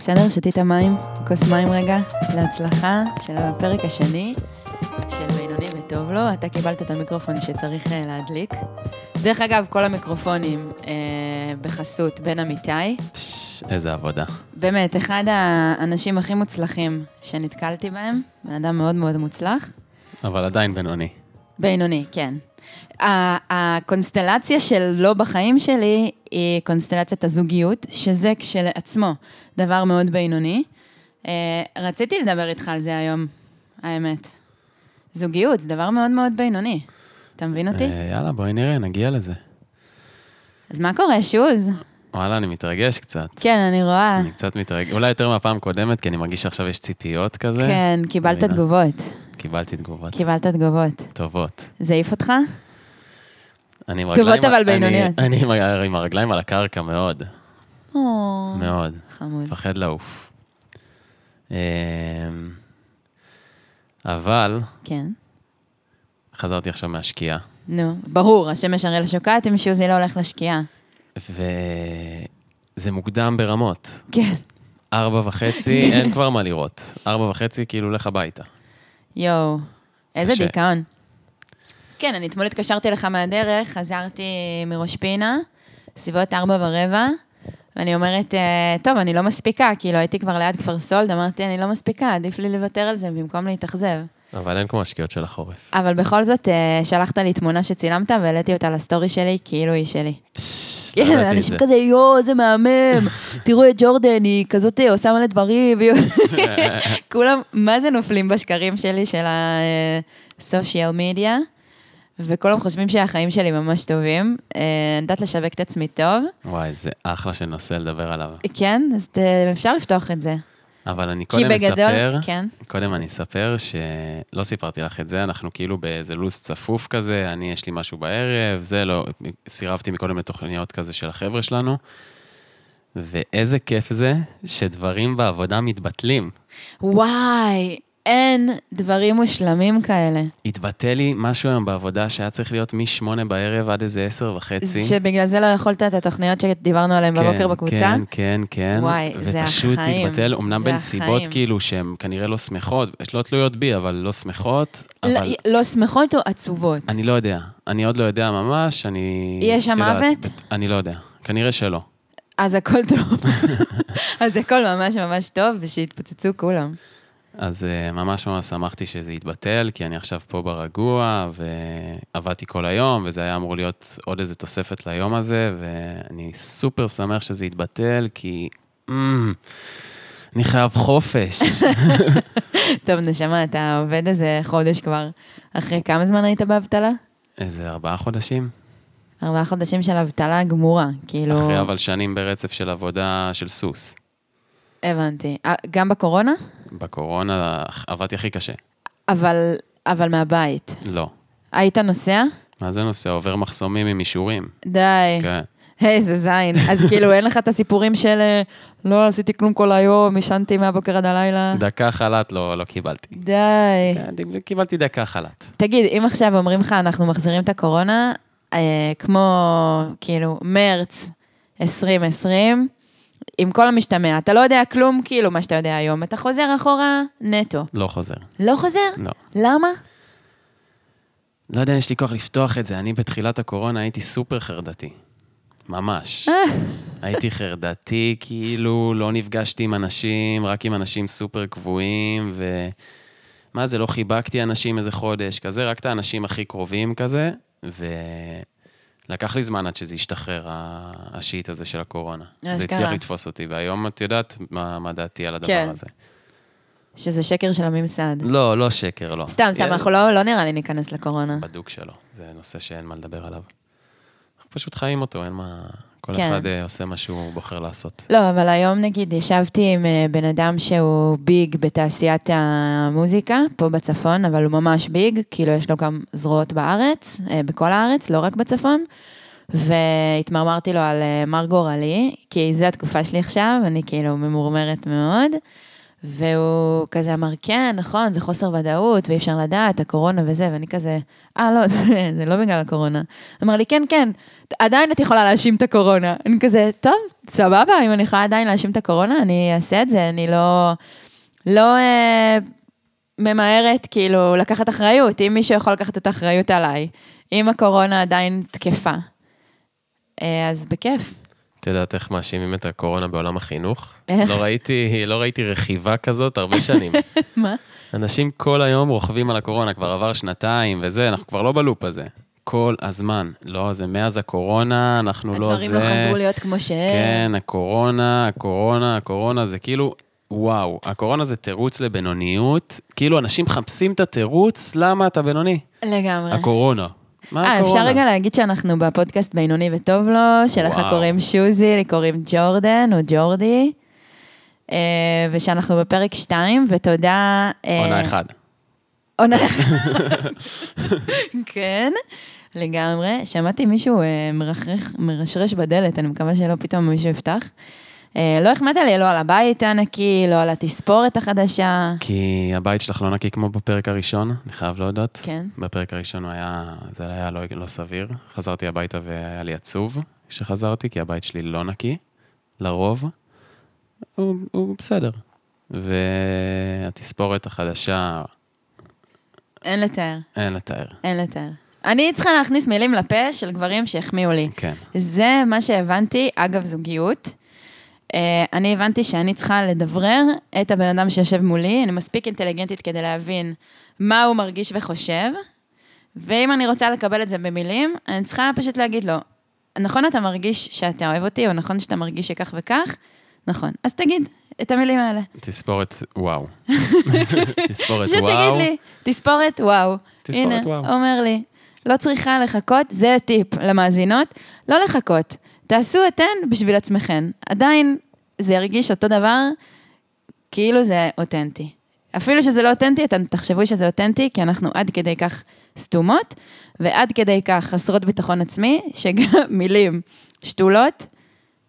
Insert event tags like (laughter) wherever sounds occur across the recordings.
בסדר? שתית מים? כוס מים רגע, להצלחה של הפרק השני של בינוני וטוב לו. אתה קיבלת את המיקרופון שצריך אה, להדליק. דרך אגב, כל המיקרופונים אה, בחסות בן אמיתי. איזה עבודה. באמת, אחד האנשים הכי מוצלחים שנתקלתי בהם, בן אדם מאוד מאוד מוצלח. אבל עדיין בינוני. בינוני, כן. הקונסטלציה של לא בחיים שלי היא קונסטלציית הזוגיות, שזה כשלעצמו דבר מאוד בינוני. אה, רציתי לדבר איתך על זה היום, האמת. זוגיות זה דבר מאוד מאוד בינוני. אתה מבין אותי? אה, יאללה, בואי נראה, נגיע לזה. אז מה קורה, שוז? וואלה, אני מתרגש קצת. כן, אני רואה. אני קצת מתרגש, אולי יותר מהפעם הקודמת, כי אני מרגיש שעכשיו יש ציפיות כזה. כן, קיבלת. תגובות. קיבלתי תגובות קיבלת תגובות. טובות. זה העיף אותך? אני עם טובות הרגליים- אבל אני- בינוניות. אני ה- עם הרגליים על הקרקע מאוד, או, מאוד. חמוד. מפחד לעוף. אמ, אבל כן. חזרתי עכשיו מהשקיעה, נו, ברור, השמש הרי לא שוקעת אם שוזי לא הולך לשקיעה. וזה מוקדם ברמות. כן. ארבע וחצי, אין כבר מה לראות. ארבע וחצי, כאילו, לך הביתה. יואו, איזה קשה. דיכאון. כן, אני אתמול התקשרתי לך מהדרך, חזרתי מראש פינה, סביבות ארבע ורבע, ואני אומרת, אה, טוב, אני לא מספיקה, כאילו הייתי כבר ליד כפר סולד, אמרתי, אני לא מספיקה, עדיף לי לוותר על זה במקום להתאכזב. אבל אין כמו השקיעות של החורף. אבל בכל זאת, אה, שלחת לי תמונה שצילמת והעליתי אותה לסטורי שלי, כאילו היא שלי. פש, כן, אנשים זה. כזה, יואו, איזה מהמם, (laughs) תראו את ג'ורדן, היא כזאת אה, עושה מלא דברים, (laughs) כולם, מה זה נופלים בשקרים שלי של הסושיאל מדיה, וכולם חושבים שהחיים שלי ממש טובים. אה, אני יודעת לשווק את עצמי טוב. וואי, זה אחלה שנושא לדבר עליו. כן, אז אפשר לפתוח את זה. אבל אני קודם בגדול, אספר, כן. קודם אני אספר שלא סיפרתי לך את זה, אנחנו כאילו באיזה לו"ז צפוף כזה, אני, יש לי משהו בערב, זה לא, סירבתי מקודם לתוכניות כזה של החבר'ה שלנו, ואיזה כיף זה שדברים בעבודה מתבטלים. וואי, אין דברים מושלמים כאלה. התבטל לי משהו היום בעבודה שהיה צריך להיות מ-8 בערב עד איזה 10 וחצי. שבגלל זה לא יכולת את התוכניות שדיברנו עליהן בבוקר כן, בקבוצה? כן, כן, כן. וואי, זה ופשוט החיים. התבטל, אמנם בנסיבות. כאילו שהן כנראה לא שמחות, לא תלויות בי, אבל לא שמחות, לא- אבל לא שמחות או עצובות? אני לא יודע. אני עוד לא יודע ממש, אני... יש שם מוות? אני לא יודע. כנראה שלא. אז הכל טוב. (laughs) אז הכל ממש ממש טוב, ושיתפוצצו כולם. אז אה, ממש ממש שמחתי שזה יתבטל, כי אני עכשיו פה ברגוע, ועבדתי כל היום, וזה היה אמור להיות עוד איזה תוספת ליום הזה, ואני סופר שמח שזה יתבטל, כי... אמ, אני חייב חופש. (laughs) טוב, נשמה, אתה עובד איזה חודש כבר. אחרי כמה זמן היית באבטלה? איזה ארבעה חודשים? ארבעה חודשים של אבטלה גמורה, כאילו... אחרי אבל שנים ברצף של עבודה של סוס. הבנתי. אה, גם בקורונה? בקורונה עבדתי הכי קשה. אבל, אבל מהבית. לא. היית נוסע? מה זה נושא? עובר מחסומים עם אישורים. די. כן. איזה זין. אז כאילו, אין לך את הסיפורים של לא עשיתי כלום כל היום, עישנתי מהבוקר עד הלילה? דקה חל"ת לא, לא קיבלתי. די. כן, קיבלתי דקה חל"ת. תגיד, אם עכשיו אומרים לך, אנחנו מחזירים את הקורונה, אה, כמו, כאילו, מרץ 2020, עם כל המשתמע, אתה לא יודע כלום, כאילו, מה שאתה יודע היום, אתה חוזר אחורה נטו. לא חוזר. לא חוזר? לא. למה? לא יודע, יש לי כוח לפתוח את זה. אני בתחילת הקורונה הייתי סופר חרדתי. ממש. הייתי חרדתי, כאילו, לא נפגשתי עם אנשים, רק עם אנשים סופר קבועים, ו... מה זה, לא חיבקתי אנשים איזה חודש, כזה, רק את האנשים הכי קרובים כזה, ולקח לי זמן עד שזה ישתחרר, ה- השיט הזה של הקורונה. זה. הצליח לתפוס אותי, והיום את יודעת מה, מה דעתי על הדבר כן. הזה. שזה שקר של הממסד. לא, לא שקר, לא. סתם, סתם, אנחנו לא, לא נראה לי ניכנס לקורונה. בדוק שלו. זה נושא שאין מה לדבר עליו. אנחנו פשוט חיים אותו, אין מה... כל כן. אחד אה, עושה מה שהוא בוחר לעשות. לא, אבל היום נגיד ישבתי עם אה, בן אדם שהוא ביג בתעשיית המוזיקה, פה בצפון, אבל הוא ממש ביג, כאילו יש לו גם זרועות בארץ, אה, בכל הארץ, לא רק בצפון. והתמרמרתי לו על מר גורלי, כי זו התקופה שלי עכשיו, אני כאילו ממורמרת מאוד. והוא כזה אמר, כן, נכון, זה חוסר ודאות, ואי אפשר לדעת, הקורונה וזה, ואני כזה, אה, לא, זה, זה לא בגלל הקורונה. אמר לי, כן, כן, עדיין את יכולה להאשים את הקורונה. אני כזה, טוב, סבבה, אם אני יכולה עדיין להאשים את הקורונה, אני אעשה את זה, אני לא, לא אה, ממהרת, כאילו, לקחת אחריות. אם מישהו יכול לקחת את האחריות עליי, אם הקורונה עדיין תקפה, אה, אז בכיף. את יודעת איך מאשימים את הקורונה בעולם החינוך? איך? לא ראיתי, לא ראיתי רכיבה כזאת הרבה שנים. (laughs) מה? אנשים כל היום רוכבים על הקורונה, כבר עבר שנתיים וזה, אנחנו כבר לא בלופ הזה. כל הזמן. לא, זה מאז הקורונה, אנחנו לא זה. הדברים לא חזרו להיות כמו שהם. כן, הקורונה, הקורונה, הקורונה, זה כאילו, וואו, הקורונה זה תירוץ לבינוניות. כאילו, אנשים מחפשים את התירוץ, למה אתה בינוני? לגמרי. הקורונה. מה אה, הקורונה? אפשר רגע להגיד שאנחנו בפודקאסט בינוני וטוב לו, שלך. קוראים שוזי, לי קוראים ג'ורדן או ג'ורדי, אה, ושאנחנו בפרק 2, ותודה... אה, עונה אחד. עונה אחת. כן, לגמרי. שמעתי מישהו מרחרח, מרשרש בדלת, אני מקווה שלא פתאום מישהו יפתח. אה, לא החמאת לי לא על הבית הנקי, לא על התספורת החדשה. כי הבית שלך לא נקי כמו בפרק הראשון, אני חייב להודות. כן. בפרק הראשון היה, זה היה לא, לא סביר. חזרתי הביתה והיה לי עצוב כשחזרתי, כי הבית שלי לא נקי, לרוב. הוא, הוא בסדר. והתספורת החדשה, אין לתאר, אין לתאר. אין לתאר. אני צריכה להכניס מילים לפה של גברים שהחמיאו לי. כן. זה מה שהבנתי, אגב זוגיות. אה, אני הבנתי שאני צריכה לדברר את הבן אדם שיושב מולי, אני מספיק אינטליגנטית כדי להבין מה הוא מרגיש וחושב, ואם אני רוצה לקבל את זה במילים, אני צריכה פשוט להגיד לו, נכון אתה מרגיש שאתה אוהב אותי, או נכון שאתה מרגיש שכך וכך? נכון. אז תגיד את המילים האלה. תספורת, וואו. (laughs) תספורת, פשוט וואו. תגיד לי, תספורת וואו. תספורת הנה, וואו. אומר לי, לא צריכה לחכות, זה טיפ למאזינות, לא לחכות. תעשו אתן בשביל עצמכן. עדיין זה ירגיש אותו דבר, כאילו זה אותנטי. אפילו שזה לא אותנטי, אתן תחשבו שזה אותנטי, כי אנחנו עד כדי כך סתומות, ועד כדי כך חסרות ביטחון עצמי, שגם (laughs) מילים שתולות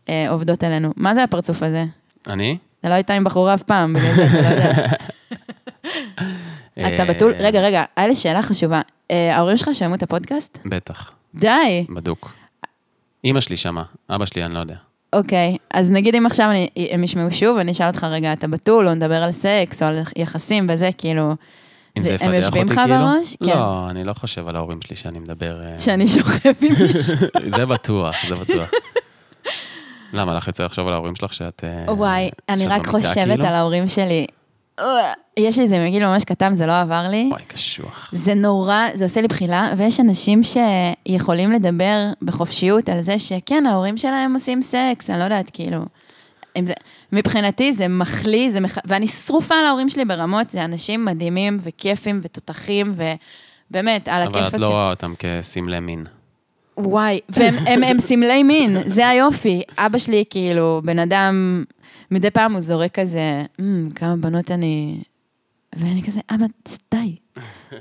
אה, עובדות עלינו. מה זה הפרצוף הזה? אני? זה לא הייתה עם בחורה אף פעם, בגלל זה אתה לא יודע. (laughs) אתה בתול? רגע, רגע, היה לי שאלה חשובה. אה, ההורים שלך שמעו את הפודקאסט? בטח, די. בדוק. אימא שלי שמעה, אבא שלי אני לא יודע. אוקיי, אז נגיד אם עכשיו אני, הם ישמעו שוב, אני אשאל אותך רגע, אתה בתול, או נדבר על סקס, או על יחסים וזה, כאילו... אם זה- זה הם יפתח יושבים אותי לך כאילו? בראש? כן. לא, אני לא חושב על ההורים שלי שאני מדבר... אה, שאני שוכב עם (laughs) מישהו. זה בטוח, זה בטוח. למה, לך יוצא לחשוב על ההורים שלך שאת... אה, וואי, אני רק חושבת כאילו? על ההורים שלי. אה, יש לי איזה מגיל ממש קטן, זה לא עבר לי. וואי, קשוח. זה נורא, זה עושה לי בחילה, ויש אנשים שיכולים לדבר בחופשיות על זה שכן, ההורים שלהם עושים סקס, אני לא יודעת, כאילו... זה, מבחינתי זה מחליא, זה מח... ואני שרופה על ההורים שלי ברמות, זה אנשים מדהימים וכיפים ותותחים, ובאמת, על אבל את לא רואה אותם כסמלי מין. וואי, והם הם, הם סמלי מין, זה היופי. אבא שלי, כאילו, בן אדם, מדי פעם הוא זורק כזה, "אמ, כמה בנות אני... ואני כזה, אבא, די,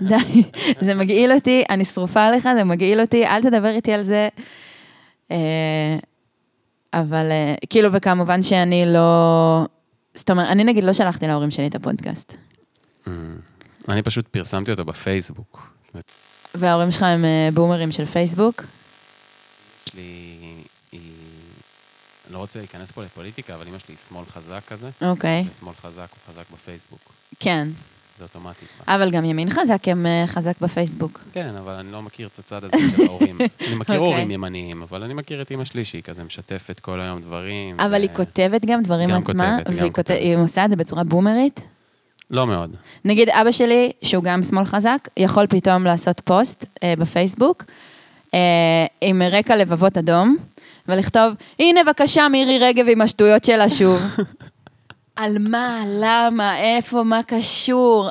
די. (laughs) זה מגעיל אותי, אני שרופה עליך, זה מגעיל אותי, אל תדבר איתי על זה. אה, אבל, אה, כאילו, וכמובן שאני לא... זאת אומרת, אני נגיד לא שלחתי להורים שלי את הפודקאסט. Mm. אני פשוט פרסמתי אותו בפייסבוק. וההורים שלך הם אה, בומרים של פייסבוק? יש לי... אני לא רוצה להיכנס פה לפוליטיקה, אבל אמא שלי היא שמאל חזק כזה. אוקיי, ושמאל חזק הוא חזק בפייסבוק. כן. זה אוטומטית. אבל גם ימין חזק הם אה, חזק בפייסבוק. כן, אבל אני לא מכיר את הצד הזה של ההורים. (laughs) אני מכיר אוקיי. הורים ימניים, אבל אני מכיר את אמא שלי, שהיא כזה משתפת כל היום דברים. אבל ו- היא כותבת גם דברים כותבת, גם והיא כותבת, כותבת. היא עושה את זה בצורה בומרית. לא מאוד. נגיד אבא שלי, שהוא גם שמאל חזק, יכול פתאום לעשות פוסט אה, בפייסבוק, אה, עם רקע לבבות אדום, ולכתוב, הנה בבקשה מירי רגב עם השטויות שלה שוב. (laughs) על מה, למה, איפה, מה קשור,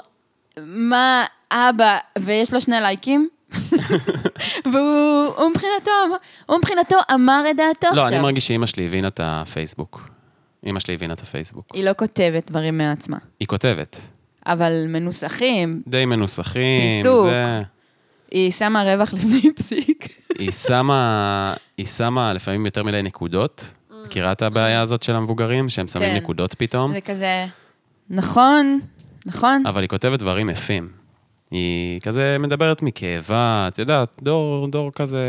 מה, אבא, ויש לו שני לייקים. (laughs) והוא הוא מבחינתו, הוא מבחינתו אמר את דעתו לא, עכשיו. אני מרגיש שאימא שלי הבינה את הפייסבוק. אימא שלי הבינה את הפייסבוק. היא לא כותבת דברים מעצמה, היא כותבת. אבל מנוסחים, די מנוסחים. פיסוק. זה... היא שמה רווח לפני (laughs) פסיק. היא שמה, היא שמה לפעמים יותר מדי נקודות. מכירה את הבעיה הזאת של המבוגרים, שהם שמים כן. נקודות פתאום? זה כזה, נכון, נכון. אבל היא כותבת דברים יפים. היא כזה מדברת מכאבה, את יודעת, דור, דור כזה...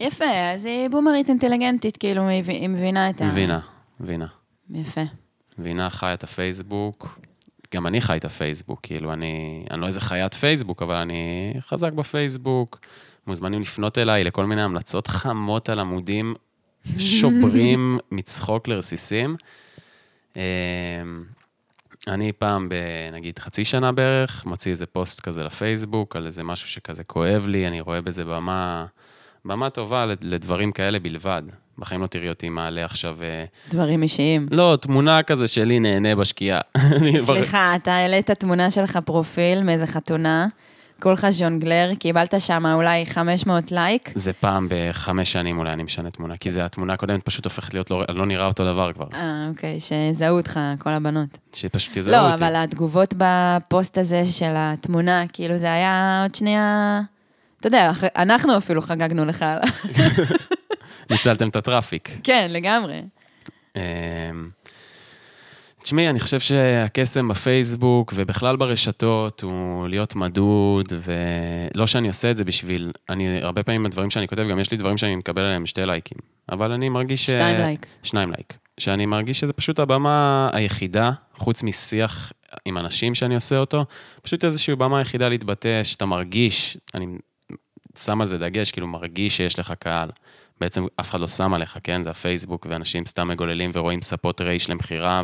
יפה, אז היא בומרית אינטליגנטית, כאילו, היא מבינה את ה... מבינה, מבינה. יפה. מבינה, חי את הפייסבוק. גם אני חי את הפייסבוק, כאילו, אני, אני לא איזה חיית פייסבוק, אבל אני חזק בפייסבוק. מוזמנים לפנות אליי לכל מיני המלצות חמות על עמודים (laughs) שוברים מצחוק לרסיסים. אמ, אני פעם, נגיד חצי שנה בערך, מוציא איזה פוסט כזה לפייסבוק, על איזה משהו שכזה כואב לי, אני רואה בזה במה, במה טובה לדברים כאלה בלבד. בחיים לא תראי אותי מעלה עכשיו... אה, דברים אישיים. לא, תמונה כזה שלי נהנה בשקיעה. (laughs) סליחה, אתה העלית תמונה שלך פרופיל מאיזה חתונה. כולך ז'ונגלר, קיבלת שם אולי 500 לייק. זה פעם בחמש שנים אולי אני משנה תמונה, כי זה התמונה הקודמת פשוט הופכת להיות, לא, לא נראה אותו דבר כבר. אה, אוקיי, שזהו אותך, כל הבנות. שפשוט יזהו לא, אותי. לא, אבל התגובות בפוסט הזה של התמונה, כאילו זה היה עוד שנייה... אתה יודע, אנחנו אפילו חגגנו לך. ניצלתם את הטראפיק. כן, לגמרי. אמ, תשמעי, אני חושב שהקסם בפייסבוק ובכלל ברשתות הוא להיות מדוד, ולא שאני עושה את זה בשביל... אני, הרבה פעמים בדברים שאני כותב, גם יש לי דברים שאני מקבל עליהם שתי לייקים. אבל אני מרגיש ש... שתיים לייק. שניים לייק. שאני מרגיש שזה פשוט הבמה היחידה, חוץ משיח עם אנשים שאני עושה אותו, פשוט איזושהי במה היחידה להתבטא, שאתה מרגיש, אני שם על זה דגש, כאילו מרגיש שיש לך קהל. בעצם אף אחד לא שם עליך, כן? זה הפייסבוק, ואנשים סתם מגוללים ורואים ספות רייש למכירה,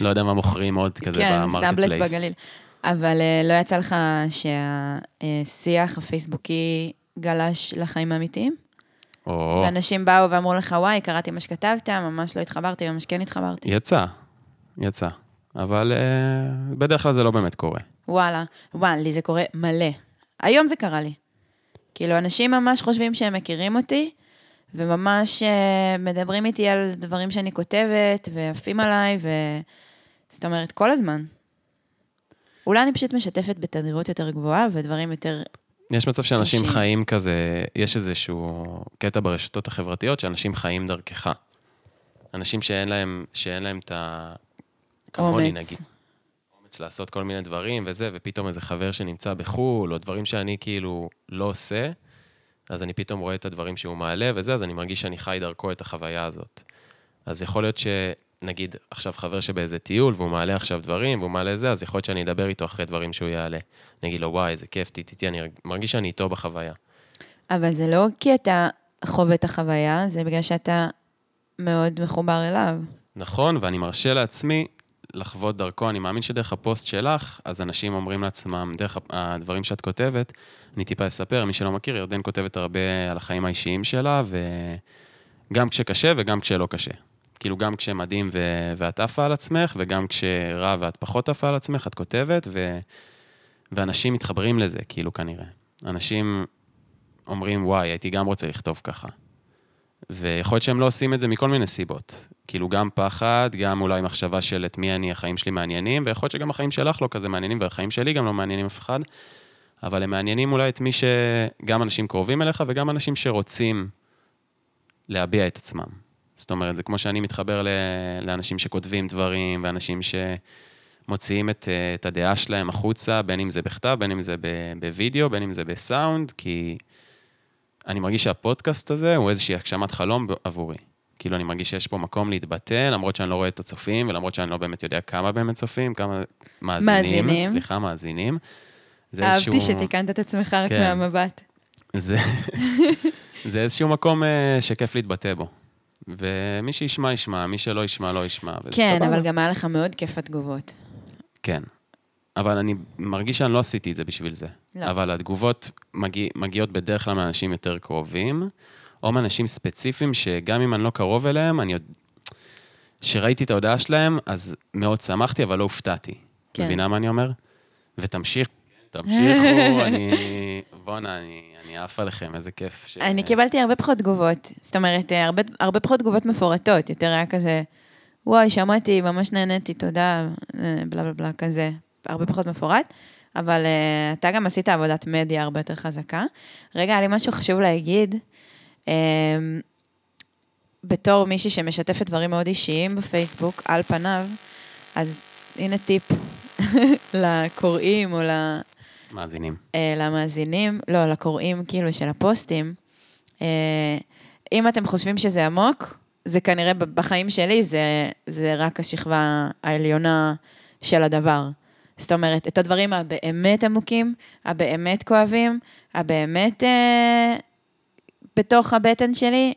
ולא (laughs) יודע מה מוכרים עוד כזה ב marketplace. כן, סאבלט בגליל. אבל אה, לא יצא לך שהשיח הפייסבוקי גלש לחיים האמיתיים? או... ואנשים באו ואמרו לך, וואי, קראתי מה שכתבת, ממש לא התחברתי, ממש כן התחברתי. יצא, יצא. אבל uh, בדרך כלל זה לא באמת קורה. וואלה, וואלה, לי זה קורה מלא. היום זה קרה לי. כאילו, אנשים ממש חושבים שהם מכירים אותי, וממש uh, מדברים איתי על דברים שאני כותבת, ועפים עליי, ו... זאת אומרת, כל הזמן. אולי אני פשוט משתפת בתדירות יותר גבוהה, ודברים יותר... יש מצב שאנשים אנשים. חיים כזה, יש איזשהו קטע ברשתות החברתיות, שאנשים חיים דרכך. אנשים שאין להם, שאין להם את ה... כמוני נגיד. אומץ לעשות כל מיני דברים וזה, ופתאום איזה חבר שנמצא בחו"ל, או דברים שאני כאילו לא עושה, אז אני פתאום רואה את הדברים שהוא מעלה וזה, אז אני מרגיש שאני חי דרכו את החוויה הזאת. אז יכול להיות שנגיד עכשיו חבר שבאיזה טיול, והוא מעלה עכשיו דברים, והוא מעלה זה, אז יכול להיות שאני אדבר איתו אחרי דברים שהוא יעלה. אני אגיד לו, וואי, איזה כיף, תיתי, אני מרגיש שאני איתו בחוויה. אבל זה לא כי אתה חווה את החוויה, זה בגלל שאתה מאוד מחובר אליו. נכון, ואני מרשה לעצמי לחוות דרכו, אני מאמין שדרך הפוסט שלך, אז אנשים אומרים לעצמם, דרך הדברים שאת כותבת, אני טיפה אספר, מי שלא מכיר, ירדן כותבת הרבה על החיים האישיים שלה, וגם כשקשה וגם כשלא קשה. כאילו, גם כשמדהים ו... ואת עפה על עצמך, וגם כשרע ואת פחות עפה על עצמך, את כותבת, ו... ואנשים מתחברים לזה, כאילו, כנראה. אנשים אומרים, וואי, הייתי גם רוצה לכתוב ככה. ויכול להיות שהם לא עושים את זה מכל מיני סיבות. כאילו, גם פחד, גם אולי מחשבה של את מי אני, החיים שלי מעניינים, ויכול להיות שגם החיים שלך לא כזה מעניינים, והחיים שלי גם לא מעניינים אף אחד, אבל הם מעניינים אולי את מי ש... גם אנשים קרובים אליך וגם אנשים שרוצים להביע את עצמם. זאת אומרת, זה כמו שאני מתחבר ל... לאנשים שכותבים דברים, ואנשים שמוציאים את, את הדעה שלהם החוצה, בין אם זה בכתב, בין אם זה בווידאו, בין אם זה בסאונד, כי... אני מרגיש שהפודקאסט הזה הוא איזושהי הגשמת חלום עבורי. כאילו, אני מרגיש שיש פה מקום להתבטא, למרות שאני לא רואה את הצופים, ולמרות שאני לא באמת יודע כמה באמת צופים, כמה מאזינים. מאזינים. סליחה, מאזינים. אהבתי איזשהו... שתיקנת את עצמך רק כן. מהמבט. זה, (laughs) זה איזשהו מקום uh, שכיף להתבטא בו. ומי שישמע, ישמע, מי שלא ישמע, לא ישמע. כן, סבבה. אבל גם היה לך מאוד כיף התגובות. כן. אבל אני מרגיש שאני לא עשיתי את זה בשביל זה. לא. אבל התגובות מגיע, מגיעות בדרך כלל מאנשים יותר קרובים, או מאנשים ספציפיים שגם אם אני לא קרוב אליהם, אני עוד... כשראיתי את ההודעה שלהם, אז מאוד שמחתי, אבל לא הופתעתי. כן. מבינה מה אני אומר? ותמשיך, תמשיכו, (laughs) אני... בואנה, אני, אני עף עליכם, איזה כיף. ש... אני קיבלתי הרבה פחות תגובות. זאת אומרת, הרבה, הרבה פחות תגובות מפורטות, יותר היה כזה, וואי, שמעתי, ממש נהניתי, תודה, אה, בלה בלה בלה, כזה. הרבה פחות מפורט, אבל uh, אתה גם עשית עבודת מדיה הרבה יותר חזקה. רגע, היה לי משהו חשוב להגיד. Um, בתור מישהי שמשתפת דברים מאוד אישיים בפייסבוק, על פניו, אז הנה טיפ (laughs) לקוראים או ל... מאזינים. אה, למאזינים, לא, לקוראים כאילו של הפוסטים. אה, אם אתם חושבים שזה עמוק, זה כנראה בחיים שלי, זה, זה רק השכבה העליונה של הדבר. זאת אומרת, את הדברים הבאמת עמוקים, הבאמת כואבים, הבאמת אה, בתוך הבטן שלי,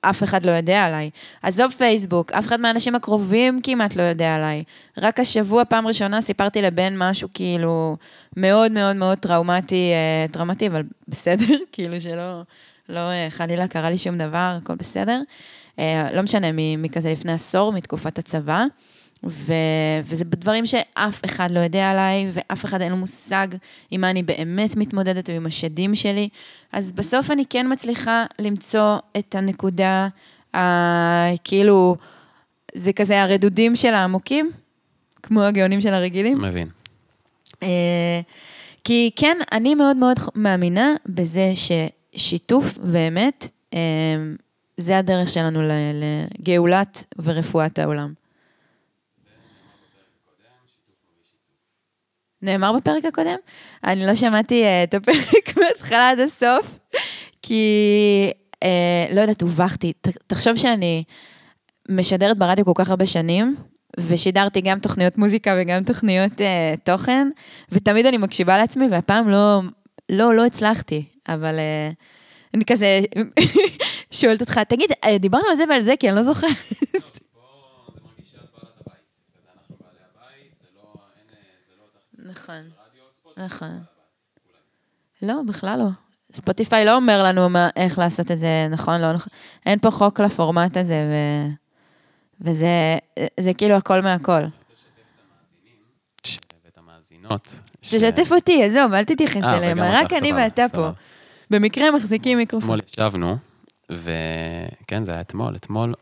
אף אחד לא יודע עליי. עזוב פייסבוק, אף אחד מהאנשים הקרובים כמעט לא יודע עליי. רק השבוע, פעם ראשונה, סיפרתי לבן משהו כאילו מאוד מאוד מאוד טראומטי, אה, טראומטי, אבל בסדר, (laughs) כאילו שלא לא, אה, חלילה קרה לי שום דבר, הכל בסדר. אה, לא משנה, מכזה לפני עשור, מתקופת הצבא. ו... וזה בדברים שאף אחד לא יודע עליי, ואף אחד אין לו מושג עם מה אני באמת מתמודדת ועם השדים שלי. אז בסוף אני כן מצליחה למצוא את הנקודה, ה... כאילו, זה כזה הרדודים של העמוקים, כמו הגאונים של הרגילים. מבין. אה, כי כן, אני מאוד מאוד מאמינה בזה ששיתוף ואמת, אה, זה הדרך שלנו לגאולת ורפואת העולם. נאמר בפרק הקודם? אני לא שמעתי אה, את הפרק (laughs) מההתחלה עד הסוף, כי, אה, לא יודעת, הובכתי. תחשוב שאני משדרת ברדיו כל כך הרבה שנים, ושידרתי גם תוכניות מוזיקה וגם תוכניות אה, תוכן, ותמיד אני מקשיבה לעצמי, והפעם לא, לא, לא הצלחתי, אבל אה, אני כזה (laughs) שואלת אותך, תגיד, דיברנו על זה ועל זה, כי אני לא זוכרת. נכון, נכון. לא, בכלל לא. ספוטיפיי לא אומר לנו מה, איך לעשות את זה נכון, לא נכון. אין פה חוק לפורמט הזה, ו... וזה זה כאילו הכל מהכל. המאזינות. תשתף אותי, עזוב, אל תתייחס אה, אליהם, רק אני ואתה פה. במקרה מחזיקים מיקרופון. אתמול ישבנו, וכן, זה היה אתמול, אתמול,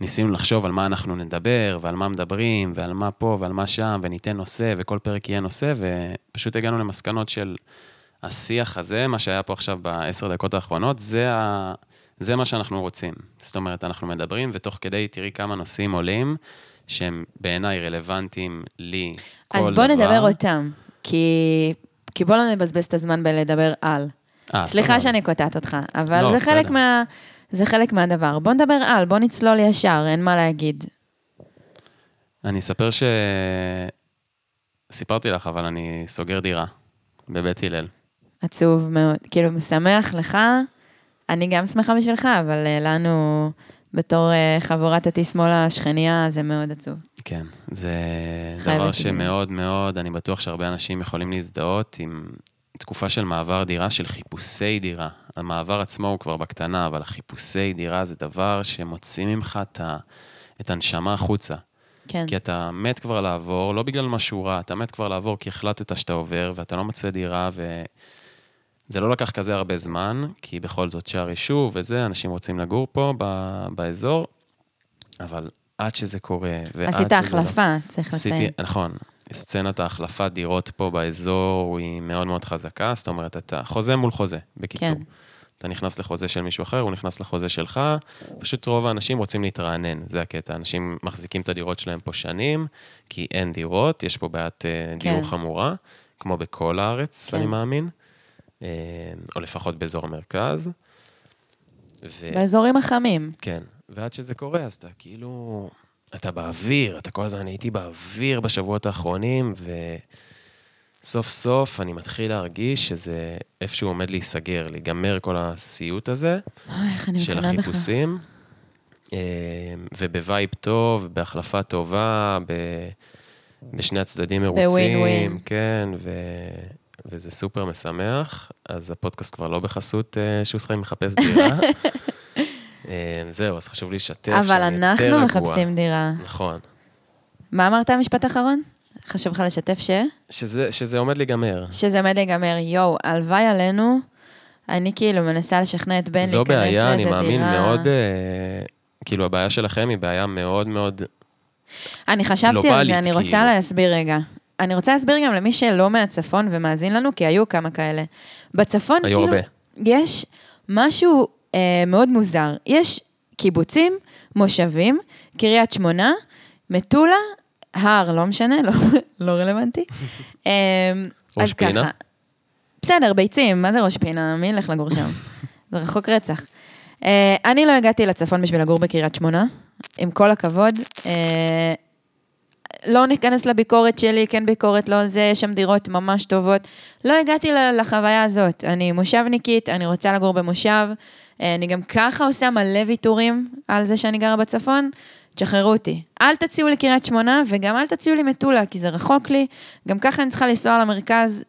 וניסינו לחשוב על מה אנחנו נדבר, ועל מה מדברים, ועל מה פה, ועל מה שם, וניתן נושא, וכל פרק יהיה נושא, ופשוט הגענו למסקנות של השיח הזה, מה שהיה פה עכשיו בעשר דקות האחרונות, זה, ה... זה מה שאנחנו רוצים. זאת אומרת, אנחנו מדברים, ותוך כדי תראי כמה נושאים עולים, שהם בעיניי רלוונטיים לי, כל דבר. אז בוא נדבר אותם, כי... כי בוא לא נבזבז את הזמן בלדבר על. אה, סליחה סבבה. שאני קוטעת אותך, אבל לא, זה חלק בסדר. מה... זה חלק מהדבר. בוא נדבר על, בוא נצלול ישר, אין מה להגיד. אני אספר ש... סיפרתי לך, אבל אני סוגר דירה בבית הלל. עצוב מאוד. כאילו, משמח לך, אני גם שמחה בשבילך, אבל אה, לנו, בתור אה, חבורת התשמאל השכניה, זה מאוד עצוב. כן, זה דבר. שמאוד מאוד, אני בטוח שהרבה אנשים יכולים להזדהות עם תקופה של מעבר דירה, של חיפושי דירה. המעבר עצמו הוא כבר בקטנה, אבל החיפושי דירה זה דבר שמוציא ממך את, ה... את הנשמה החוצה. כן. כי אתה מת כבר לעבור, לא בגלל משהו רע, אתה מת כבר לעבור כי החלטת שאתה עובר, ואתה לא מוצא דירה, וזה לא לקח כזה הרבה זמן, כי בכל זאת שער יישוב וזה, אנשים רוצים לגור פה, ב... באזור, אבל עד שזה קורה, ועד עשית שזה החלפה, צריך עשיתי, לציין. נכון. סצנת ההחלפת דירות פה באזור היא מאוד מאוד חזקה, זאת אומרת, אתה חוזה מול חוזה, בקיצור. כן. אתה נכנס לחוזה של מישהו אחר, הוא נכנס לחוזה שלך, פשוט רוב האנשים רוצים להתרענן, זה הקטע. אנשים מחזיקים את הדירות שלהם פה שנים, כי אין דירות, יש פה בעיית אה, דיור כן. חמורה, כמו בכל הארץ, כן. אני מאמין, אה, או לפחות באזור המרכז. ו... באזורים החמים. כן, ועד שזה קורה, אז אתה כאילו... אתה באוויר, אתה כל הזמן, אני הייתי באוויר בשבועות האחרונים, וסוף סוף אני מתחיל להרגיש שזה איפשהו עומד להיסגר, להיגמר כל הסיוט הזה אוי, אני של. החיפושים. אה, וב vibe טוב, בהחלפה טובה, ב... בשני הצדדים מרוצים. בווין-ווין. כן, ו... וזה סופר משמח. אז הפודקאסט כבר לא בחסות אה, שוסחי מחפש דירה. (laughs) אה, זהו, אז חשוב לשתף אבל שאני יותר אנחנו רגוע. מחפשים דירה. נכון. מה אמרת המשפט האחרון? חשוב לך לשתף ש? שזה, שזה עומד להיגמר. שזה עומד להיגמר, יואו, הלוואי עלינו. אני כאילו מנסה לשכנע את בן זו להיכנס לאיזה דירה. בעיה, אני מאמין מאוד, אה, כאילו, הבעיה שלכם היא בעיה מאוד מאוד... אני חשבתי על גלובלית, זה, אני רוצה כאילו. להסביר רגע. אני רוצה להסביר גם למי שלא מהצפון ומאזין לנו, כי היו כמה כאלה. בצפון, היו כאילו, הרבה. יש משהו מאוד מוזר. יש קיבוצים, מושבים, קריית שמונה, מטולה, הר, לא משנה, לא, לא רלוונטי. אמ, ראש פינה? ככה. בסדר, ביצים, מה זה ראש פינה? מי ילך לגור שם? (laughs) זה רחוק רצח. אה, אני לא הגעתי לצפון בשביל לגור בקריית שמונה, עם כל הכבוד. אה, לא ניכנס לביקורת שלי, כן ביקורת, לא זה, יש שם דירות ממש טובות. לא הגעתי לחוויה הזאת. אני מושבניקית, אני רוצה לגור במושב. אה, אני גם ככה עושה מלא ויתורים על זה שאני גרה בצפון. תשחררו אותי. אל תציעו לי קריית שמונה, וגם אל תציעו לי מטולה, כי זה רחוק לי. גם ככה אני צריכה לנסוע למרכז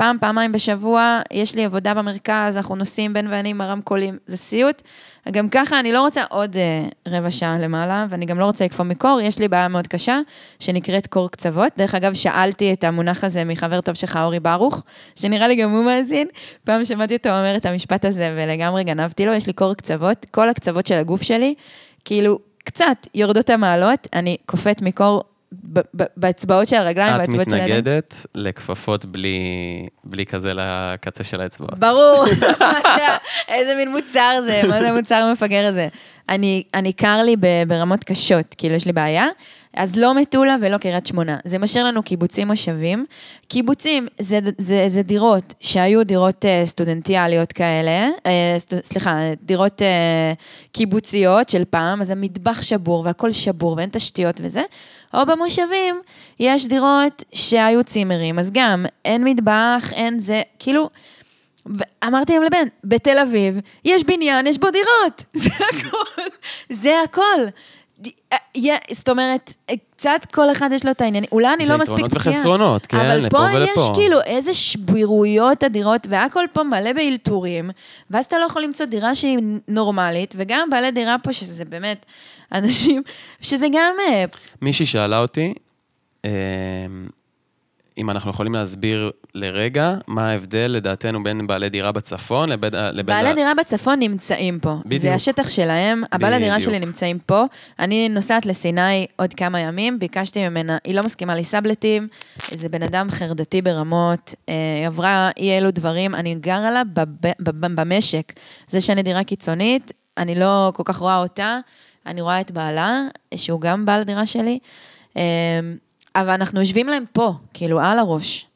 פעם, פעמיים בשבוע, יש לי עבודה במרכז, אנחנו נוסעים בין ואני עם הרמקולים, זה סיוט. גם ככה אני לא רוצה עוד אה, רבע שעה למעלה, ואני גם לא רוצה לקפוא מקור, יש לי בעיה מאוד קשה, שנקראת קור קצוות. דרך אגב, שאלתי את המונח הזה מחבר טוב שלך, אורי ברוך, שנראה לי גם הוא מאזין. פעם שמעתי אותו אומר את המשפט הזה, ולגמרי גנבתי לו, יש לי קור קצוות, כל הקצוות של הגוף שלי, כאילו, קצת יורדות המעלות, אני קופאת מקור באצבעות של הרגליים, את באצבעות של הידיים. מתנגדת לכפפות בלי, בלי כזה לקצה של האצבעות. ברור, (laughs) (laughs) איזה מין מוצר זה, מה זה המוצר המפגר הזה. אני, אני קר לי ברמות קשות, כאילו יש לי בעיה, אז לא מטולה ולא קריית שמונה. זה משאיר לנו קיבוצים מושבים. קיבוצים זה, זה, זה דירות שהיו דירות אה, סטודנטיאליות כאלה, אה, סטו, סליחה, דירות אה, קיבוציות של פעם, אז המטבח שבור והכל שבור ואין תשתיות וזה. או במושבים יש דירות שהיו צימרים, אז גם אין מטבח, אין זה, כאילו... אמרתי להם לבן, בתל אביב יש בניין, יש בו דירות, (laughs) זה הכל, זה הכל. אה, זאת אומרת, קצת כל אחד יש לו את העניינים, אולי אני זה לא מספיק יתרונות בקיאה. וחסרונות, כן, אבל לפה פה ולפה. יש כאילו איזה שבירויות אדירות, והכל פה מלא באלתורים, ואז אתה לא יכול למצוא דירה שהיא נורמלית, וגם בעלי דירה פה, שזה באמת אנשים, שזה גם... אה, מישהי שאלה אותי, אה, אם אנחנו יכולים להסביר לרגע מה ההבדל לדעתנו בין בעלי דירה בצפון לבין... לבין בעלי ה- דירה בצפון נמצאים פה. בדיוק. זה השטח שלהם, הבעלי דירה בדיוק. שלי נמצאים פה. אני נוסעת לסיני עוד כמה ימים, ביקשתי ממנה, היא לא מסכימה לי סבלטים, זה בן אדם חרדתי ברמות, אה, היא עברה אי אלו דברים, אני גרה לה בב, במשק. זה שאני דירה קיצונית, אני לא כל כך רואה אותה, אני רואה את בעלה, שהוא גם בעל דירה שלי, אה, אבל אנחנו יושבים להם פה, כאילו, על הראש.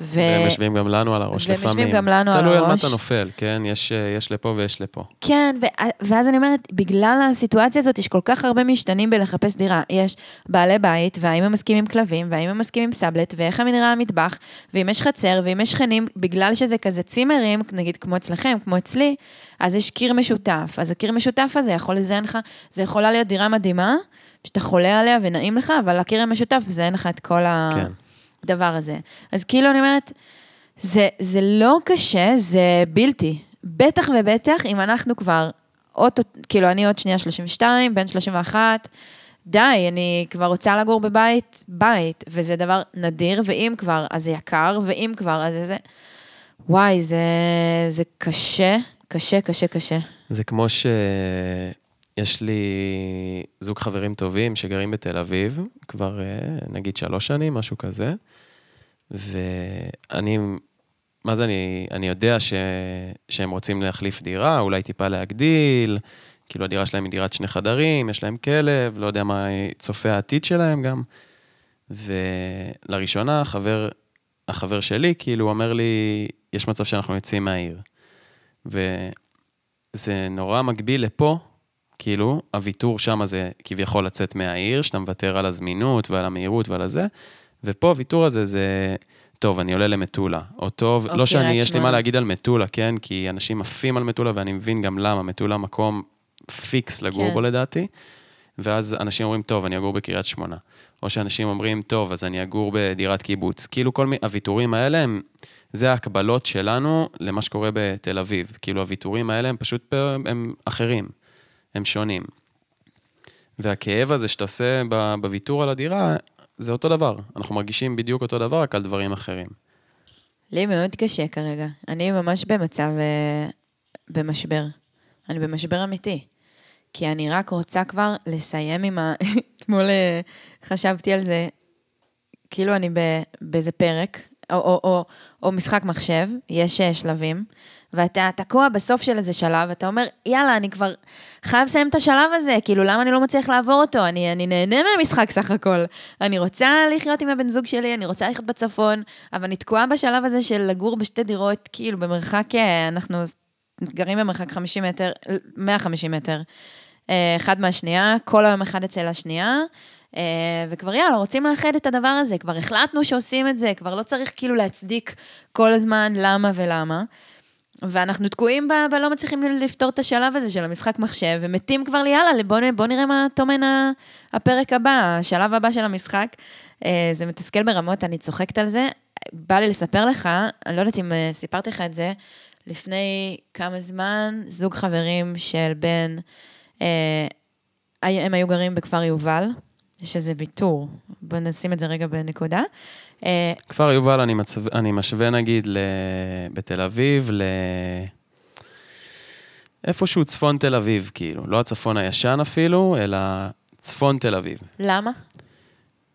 ו... והם יושבים גם לנו על הראש והם לפעמים. יושבים גם לנו על תלוי על מה הראש. אתה נופל, כן? יש, אה, יש לפה ויש לפה. כן, ו- ואז אני אומרת, בגלל הסיטואציה הזאת, יש כל כך הרבה משתנים בלחפש דירה. יש בעלי בית, והאם הם מסכימים כלבים, והאם הם מסכימים סאבלט, ואיך נראה המטבח, ואם יש חצר, ואם יש שכנים, בגלל שזה כזה צימרים, נגיד כמו אצלכם, כמו אצלי, אז יש קיר משותף. אז הקיר משותף הזה יכול לזיין לך, זה יכולה להיות דירה מדהימה, שאתה חולה עליה ונעים לך, אבל הקיר המשותף מזיין לך את כל ה... כן. הדבר הזה. אז כאילו אני אומרת, זה, זה לא קשה, זה בלתי. בטח ובטח אם אנחנו כבר, אוטו, כאילו אני עוד שנייה 32, בן 31, די, אני כבר רוצה לגור בבית, בית, וזה דבר נדיר, ואם כבר, אז זה יקר, ואם כבר, אז זה. וואי, זה, זה קשה, קשה, קשה, קשה. זה כמו שיש לי זוג חברים טובים שגרים בתל אביב, כבר אה, נגיד שלוש שנים, משהו כזה, ואני, מה זה אני, אני יודע ש, שהם רוצים להחליף דירה, אולי טיפה להגדיל, כאילו הדירה שלהם היא דירת שני חדרים, יש להם כלב, לא יודע מה צופה העתיד שלהם גם. ולראשונה, החבר, החבר שלי, כאילו, אומר לי, יש מצב שאנחנו יוצאים מהעיר. וזה נורא מקביל לפה, כאילו, הוויתור שם זה כביכול לצאת מהעיר, שאתה מוותר על הזמינות ועל המהירות ועל הזה, ופה הוויתור הזה זה, טוב, אני עולה למטולה. או טוב, או לא שאני, יש לי מה. להגיד על מטולה, כן? כי אנשים עפים על מטולה, ואני מבין גם למה, מטולה מקום פיקס לגור כן. בו לדעתי. ואז אנשים אומרים, טוב, אני אגור בקריית שמונה. או שאנשים אומרים, טוב, אז אני אגור בדירת קיבוץ. כאילו כל מיני, הוויתורים האלה הם, זה ההקבלות שלנו למה שקורה בתל אביב. כאילו הוויתורים האלה הם פשוט, הם אחרים, הם שונים. והכאב הזה שאתה עושה בוויתור על הדירה, זה אותו דבר. אנחנו מרגישים בדיוק אותו דבר, רק על דברים אחרים. לי מאוד קשה כרגע. אני ממש במצב, אה, במשבר. אני במשבר אמיתי. כי אני רק רוצה כבר לסיים עם ה... (laughs) אתמול אה, חשבתי על זה, כאילו אני באיזה פרק, או, או, או, או משחק מחשב, יש אה, שלבים, ואתה תקוע בסוף של איזה שלב, אתה אומר, יאללה, אני כבר חייב לסיים את השלב הזה, כאילו, למה אני לא מצליח לעבור אותו? אני, אני נהנה מהמשחק סך הכל. אני רוצה לחיות עם הבן זוג שלי, אני רוצה לחיות בצפון, אבל אני תקועה בשלב הזה של לגור בשתי דירות, כאילו, במרחק, אה, אנחנו גרים במרחק 50 מטר, 150 מטר, אה, אחד מהשנייה, כל היום אחד אצל השנייה. אה, וכבר יאללה, רוצים לאחד את הדבר הזה, כבר החלטנו שעושים את זה, כבר לא צריך כאילו להצדיק כל הזמן למה ולמה. ואנחנו תקועים ב... ולא מצליחים לפתור את השלב הזה של המשחק מחשב, ומתים כבר לי, יאללה, בוא, בוא נראה מה טומן הפרק הבא, השלב הבא של המשחק. אה, זה מתסכל ברמות, אני צוחקת על זה. בא לי לספר לך, אני לא יודעת אם אה, סיפרתי לך את זה, לפני כמה זמן, זוג חברים של בן, הם היו גרים בכפר יובל, יש איזה ויתור. נשים את זה רגע בנקודה. אה, כפר יובל, אני, מצו... אני משווה נגיד ל... בתל אביב, ל... איפשהו צפון תל אביב, כאילו. לא הצפון הישן אפילו, אלא צפון תל אביב. למה?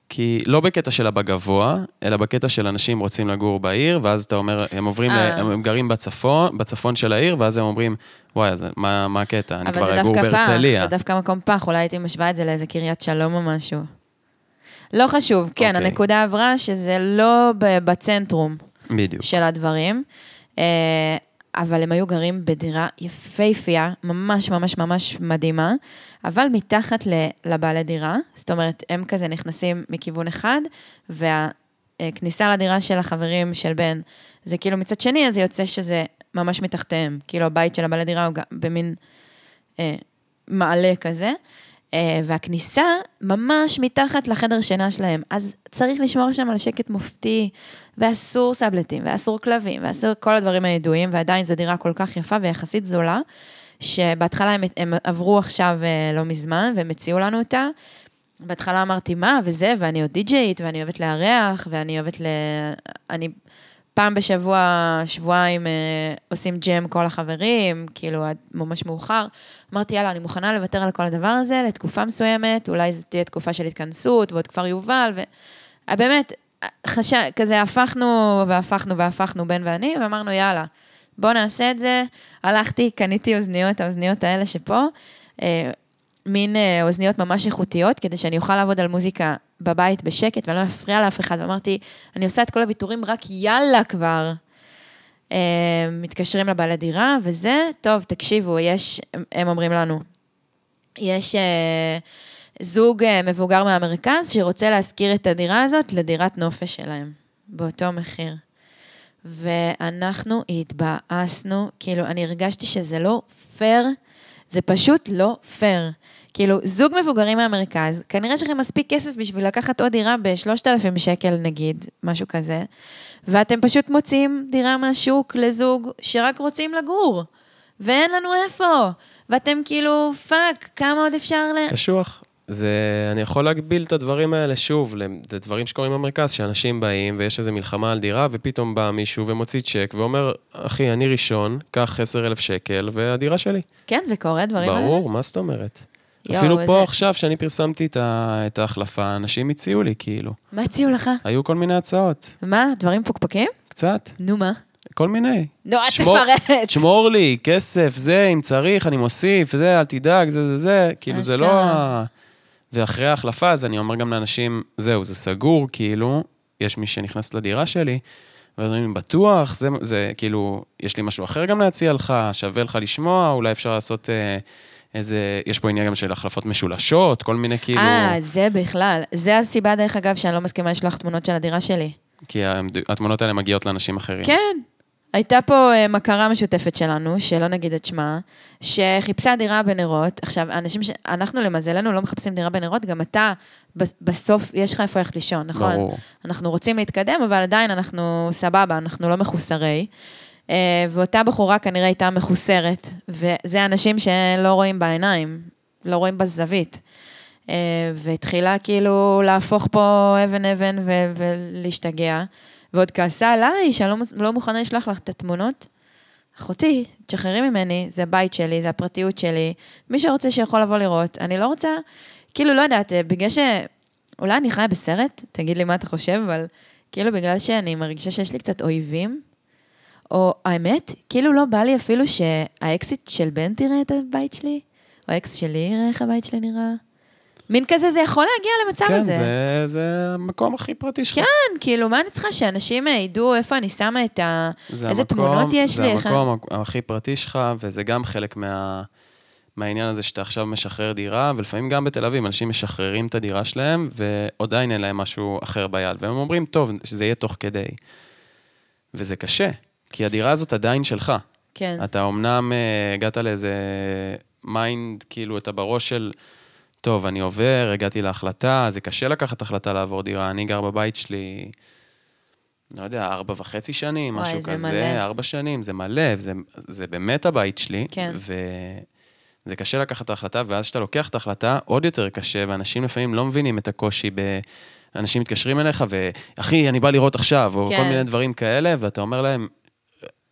כי לא בקטע של הבגבוה, אלא בקטע של אנשים רוצים לגור בעיר, ואז אתה אומר, הם עוברים, ל... אה. הם גרים בצפון, בצפון של העיר, ואז הם אומרים, וואי, אז מה, מה הקטע? אני כבר אגור בהרצליה. אבל זה דווקא מקום פח, אולי הייתי משווה את זה לאיזה קריית שלום או משהו. לא חשוב, כן, okay. אוקיי. הנקודה עברה שזה לא בצנטרום. בדיוק. של הדברים. אה, אבל הם היו גרים בדירה יפייפייה, ממש ממש ממש מדהימה, אבל מתחת לבעלי דירה, זאת אומרת, הם כזה נכנסים מכיוון אחד, והכניסה לדירה של החברים של בן, זה כאילו מצד שני, אז זה יוצא שזה ממש מתחתיהם. כאילו הבית של הבעלי דירה הוא במין אה, מעלה כזה. אה, והכניסה ממש מתחת לחדר שינה שלהם. אז צריך לשמור שם על שקט מופתי, ואסור סבלטים, ואסור כלבים, ואסור כל הדברים הידועים, ועדיין זו דירה כל כך יפה ויחסית זולה, שבהתחלה הם, הם עברו עכשיו אה, לא מזמן, והם הציעו לנו אותה. בהתחלה אמרתי, מה, וזה, ואני עוד די-ג'יית, ואני אוהבת לארח, ואני אוהבת ל... אני פעם בשבוע, שבועיים, אה, עושים ג'ם כל החברים, כאילו, עד ממש מאוחר. אמרתי, יאללה, אני מוכנה לוותר על כל הדבר הזה לתקופה מסוימת, אולי זו תהיה תקופה של התכנסות, ועוד כפר יובל, ובאמת, חש... כזה הפכנו והפכנו והפכנו, בן ואני, ואמרנו, יאללה, בואו נעשה את זה. הלכתי, קניתי אוזניות, האוזניות האלה שפה, אה, מין אה, אוזניות ממש איכותיות, כדי שאני אוכל לעבוד על מוזיקה בבית בשקט ואני לא אפריע לאף אחד. ואמרתי, אני עושה את כל הוויתורים, רק יאללה כבר. אה, מתקשרים לבעלי דירה, וזה, טוב, תקשיבו, יש, הם אומרים לנו, יש אה, זוג אה, מבוגר מהמרכז שרוצה להשכיר את הדירה הזאת לדירת נופש שלהם, באותו מחיר. ואנחנו התבאסנו, כאילו, אני הרגשתי שזה לא פייר, זה פשוט לא פייר. כאילו, זוג מבוגרים מהמרכז, כנראה שיש לכם מספיק כסף בשביל לקחת עוד דירה ב-3,000 שקל נגיד, משהו כזה, ואתם פשוט מוציאים דירה מהשוק לזוג שרק רוצים לגור, ואין לנו איפה, ואתם כאילו, fuck, כמה עוד אפשר ל... קשוח. זה, אני יכול להגביל את הדברים האלה שוב, לדברים שקורים במרכז, שאנשים באים ויש איזו מלחמה על דירה, ופתאום בא מישהו ומוציא צ'ק ואומר, אחי, אני ראשון, קח 10,000 שקל, והדירה שלי. כן, זה קורה, דברים האלה. ברור, מה זאת אומרת? יו, אפילו פה זה... עכשיו, כשאני פרסמתי את, ה... את ההחלפה, אנשים הציעו לי, כאילו. מה הציעו לך? היו כל מיני הצעות. מה, דברים פוקפקים? קצת. נו, מה? כל מיני. נו, אל תפרט. תשמור לי, כסף, זה, אם צריך, אני מוסיף, זה, אל תדאג, זה, זה, זה. כאילו, זה לא... ואחרי ההחלפה, אז אני אומר גם לאנשים, זהו, זה סגור, כאילו, יש מי שנכנס לדירה שלי, ואז אומרים, בטוח, זה, זה, כאילו, יש לי משהו אחר גם להציע לך, שווה לך לשמוע, אולי אפשר לעשות... אה, איזה, יש פה עניין גם של החלפות משולשות, כל מיני כאילו... אה, זה בכלל. זה הסיבה, דרך אגב, שאני לא מסכימה לשלוח תמונות של הדירה שלי. כי התמונות האלה מגיעות לאנשים אחרים. כן. הייתה פה uh, מכרה משותפת שלנו, שלא נגיד את שמה, שחיפשה דירה בנרות. עכשיו, אנשים ש... אנחנו למזלנו לא מחפשים דירה בנרות, גם אתה, בסוף יש לך איפה ללכת לישון, נכון? ברור. אנחנו רוצים להתקדם, אבל עדיין אנחנו סבבה, אנחנו לא מחוסרי. אה, ואותה בחורה כנראה הייתה מחוסרת, וזה אנשים שלא רואים בעיניים, לא רואים בזווית. אה, והתחילה כאילו להפוך פה אבן-אבן ולהשתגע, ועוד כעסה עליי שאני לא, לא מוכנה לשלוח לך את התמונות. אחותי, תשחררי ממני, זה הבית שלי, זה הפרטיות שלי. מי שרוצה שיכול לבוא לראות. אני לא רוצה, כאילו, לא יודעת, אה, בגלל ש... אולי אני חיה בסרט, תגיד לי מה אתה חושב, אבל כאילו בגלל שאני מרגישה שיש לי קצת אויבים, או האמת, כאילו לא בא לי אפילו שהאקסיט של בן תראה את הבית שלי, או האקס שלי יראה איך הבית שלי נראה. מין כזה, זה יכול להגיע למצב כן, הזה. זה, זה המקום הכי פרטי שלך. כן, כאילו, מה אני צריכה? שאנשים אה, ידעו איפה אני שמה את ה... זה איזה המקום, תמונות יש זה לי, איך- המקום הכי פרטי שלך, וזה גם חלק מה, מהעניין הזה שאתה עכשיו משחרר דירה, ולפעמים גם בתל אביב, אנשים משחררים את הדירה שלהם, ועדיין אין להם משהו אחר ביד, והם אומרים, טוב, שזה יהיה תוך כדי. וזה קשה, כי הדירה הזאת עדיין שלך. כן. אתה אמנם אה, הגעת לאיזה mind, כאילו, אתה בראש של, טוב, אני עובר, הגעתי להחלטה, זה קשה לקחת החלטה לעבור דירה. אני גר בבית שלי, לא יודע, ארבע וחצי שנים, וואי, משהו זה כזה, מלא. ארבע שנים, זה מלא, זה, זה באמת הבית שלי. כן. וזה קשה לקחת את ההחלטה, ואז כשאתה לוקח את ההחלטה, עוד יותר קשה, ואנשים לפעמים לא מבינים את הקושי ב... אנשים מתקשרים אליך, ואחי, אני בא לראות עכשיו, או כן. כל מיני דברים כאלה, ואתה אומר להם,